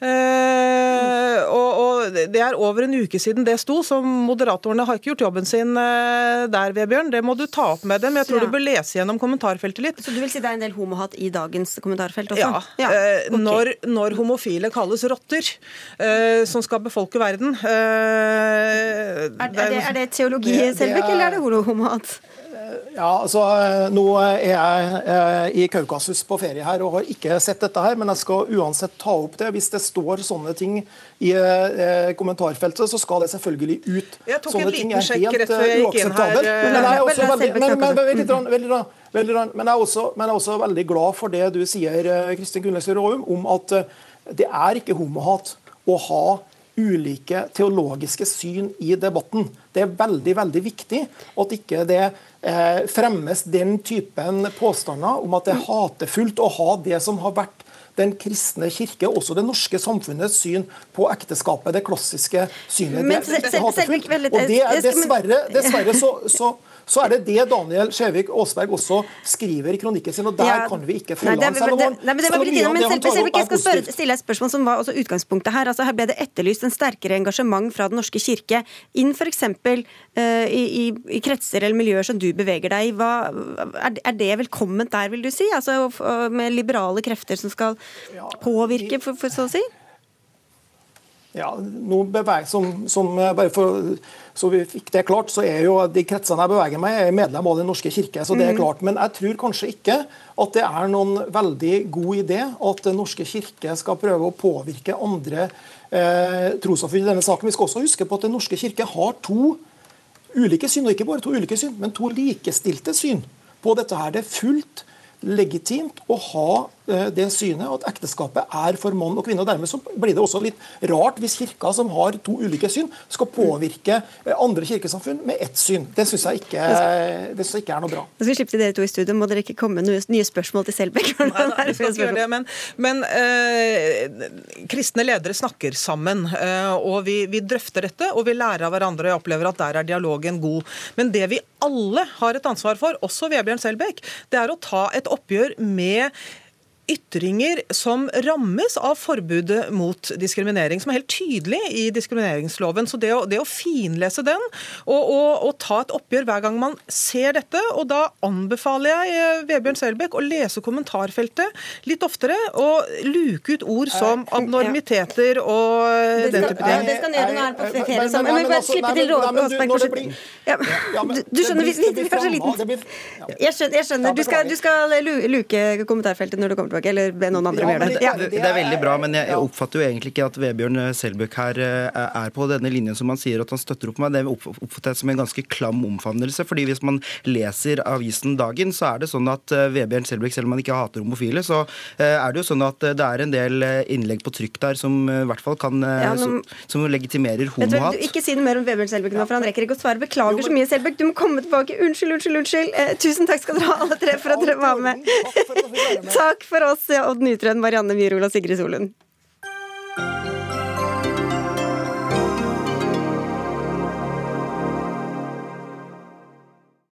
Eh, og, og, Det er over en uke siden det sto, så moderatorene har ikke gjort jobben sin eh, der, Vebjørn. Det må du ta opp med dem. Jeg tror ja. du bør lese gjennom kommentarfeltet litt. Så du vil si det er en del homohat i dagens kommentarfelt også? Ja. ja. Eh, okay. Når, når, homofile kalles rotter, eh, som skal befolke verden, er, er, det, er det teologi, Selbekk, eller er det holohomat? Ja, altså, Nå er jeg eh, i Kaukasus på ferie her og har ikke sett dette her, men jeg skal uansett ta opp det. Hvis det står sånne ting i eh, kommentarfeltet, så skal det selvfølgelig ut. Jeg tok sånne en liten sjekk rett før jeg gikk inn her. Men jeg er også veldig, men, men, men, veldig, veldig, men jeg er også, men jeg er også veldig glad for det du sier, Kristin Gunnløse Råum, om at det er ikke homohat å ha ulike teologiske syn i debatten. Det er veldig veldig viktig at ikke det eh, fremmes den typen påstander om at det er hatefullt å ha det som har vært den kristne kirke, også det norske samfunnets syn på ekteskapet, det klassiske synet. Men, det, det, er hatefullt. Og det er dessverre, dessverre så, så så er det det Daniel Skjevik Aasberg også skriver i kronikken sin, og der ja, kan vi ikke følge. Selv om han nei, men det var litt innom, men selv, Jeg skal spørre, stille et spørsmål som var også utgangspunktet her. Altså, her ble det etterlyst en sterkere engasjement fra Den norske kirke inn f.eks. Uh, eh, i, i, i kretser eller miljøer som du beveger deg i. Hva, er, er, det velkomment der, vil du si? Altså, med liberale krefter som skal påvirke, for, for så å si? Ja, noe beveg, som, som, bare for, Så vi fikk det klart, så er jo de kretsene jeg beveger meg, er medlem av Den norske kirke. så det er mhm. klart. Men jeg tror kanskje ikke at det er noen veldig god idé at Den norske kirke skal prøve å påvirke andre eh, trossamfunn i denne saken. Vi skal også huske på at Den norske kirke har to ulike syn, og ikke bare to ulike syn, men to likestilte syn på dette. her. Det er fullt legitimt å ha eh, det synet at ekteskapet er for mann og kvinne. og Dermed så blir det også litt rart hvis kirka, som har to ulike syn, skal påvirke eh, andre kirkesamfunn med ett syn. Det syns jeg, synes jeg ikke er noe bra. Nå skal vi slippe til dere to i studio. Må dere ikke komme med nye spørsmål til Selbekk? Men, men øh, kristne ledere snakker sammen, øh, og vi, vi drøfter dette, og vi lærer av hverandre. og Jeg opplever at der er dialogen god. Men det vi alle har et ansvar for, også Vebjørn Selbekk, det er å ta et oppgjør med ytringer som rammes av forbudet mot diskriminering, som er helt tydelig i diskrimineringsloven. Så det å, det å finlese den og, og, og, ta et oppgjør hver gang man ser dette, og da anbefaler jeg eh, Vebjørn Selbekk å lese kommentarfeltet litt oftere og luke ut ord som abnormiteter og den type ting. Det skal han gjøre når han er på ferie sammen. Men bare slippe til Råsberg. Du skjønner, vi, vi, vi kanskje liten. Jeg skjønner. Du, skal, du skal luke kommentarfeltet når du kommer tilbake Selbukk, eller be noen andre gjøre det. Ja. Det er veldig bra, men jeg, oppfatter jo egentlig ikke at Vebjørn Selbøk her eh, er på denne linjen som han sier at han støtter opp med. Det oppfatter jeg som en ganske klam omfavnelse. fordi hvis man leser avisen Dagen, så er det sånn at eh, Vebjørn Selbøk, selv om han ikke hater homofile, så er det jo sånn at det er en del innlegg på trykk der som i hvert fall kan ja, men, som, som, legitimerer homohat. Ikke si noe mer om Vebjørn Selbøk nå, for han rekker ikke å svare. Beklager så mye, Selbøk. Du må komme tilbake. Unnskyld, unnskyld, unnskyld. Eh, tusen takk skal dere ha, alle tre, for at dere var med. Takk for oss, Odd Nytrøen, Marianne Myhrol og Sigrid Solund.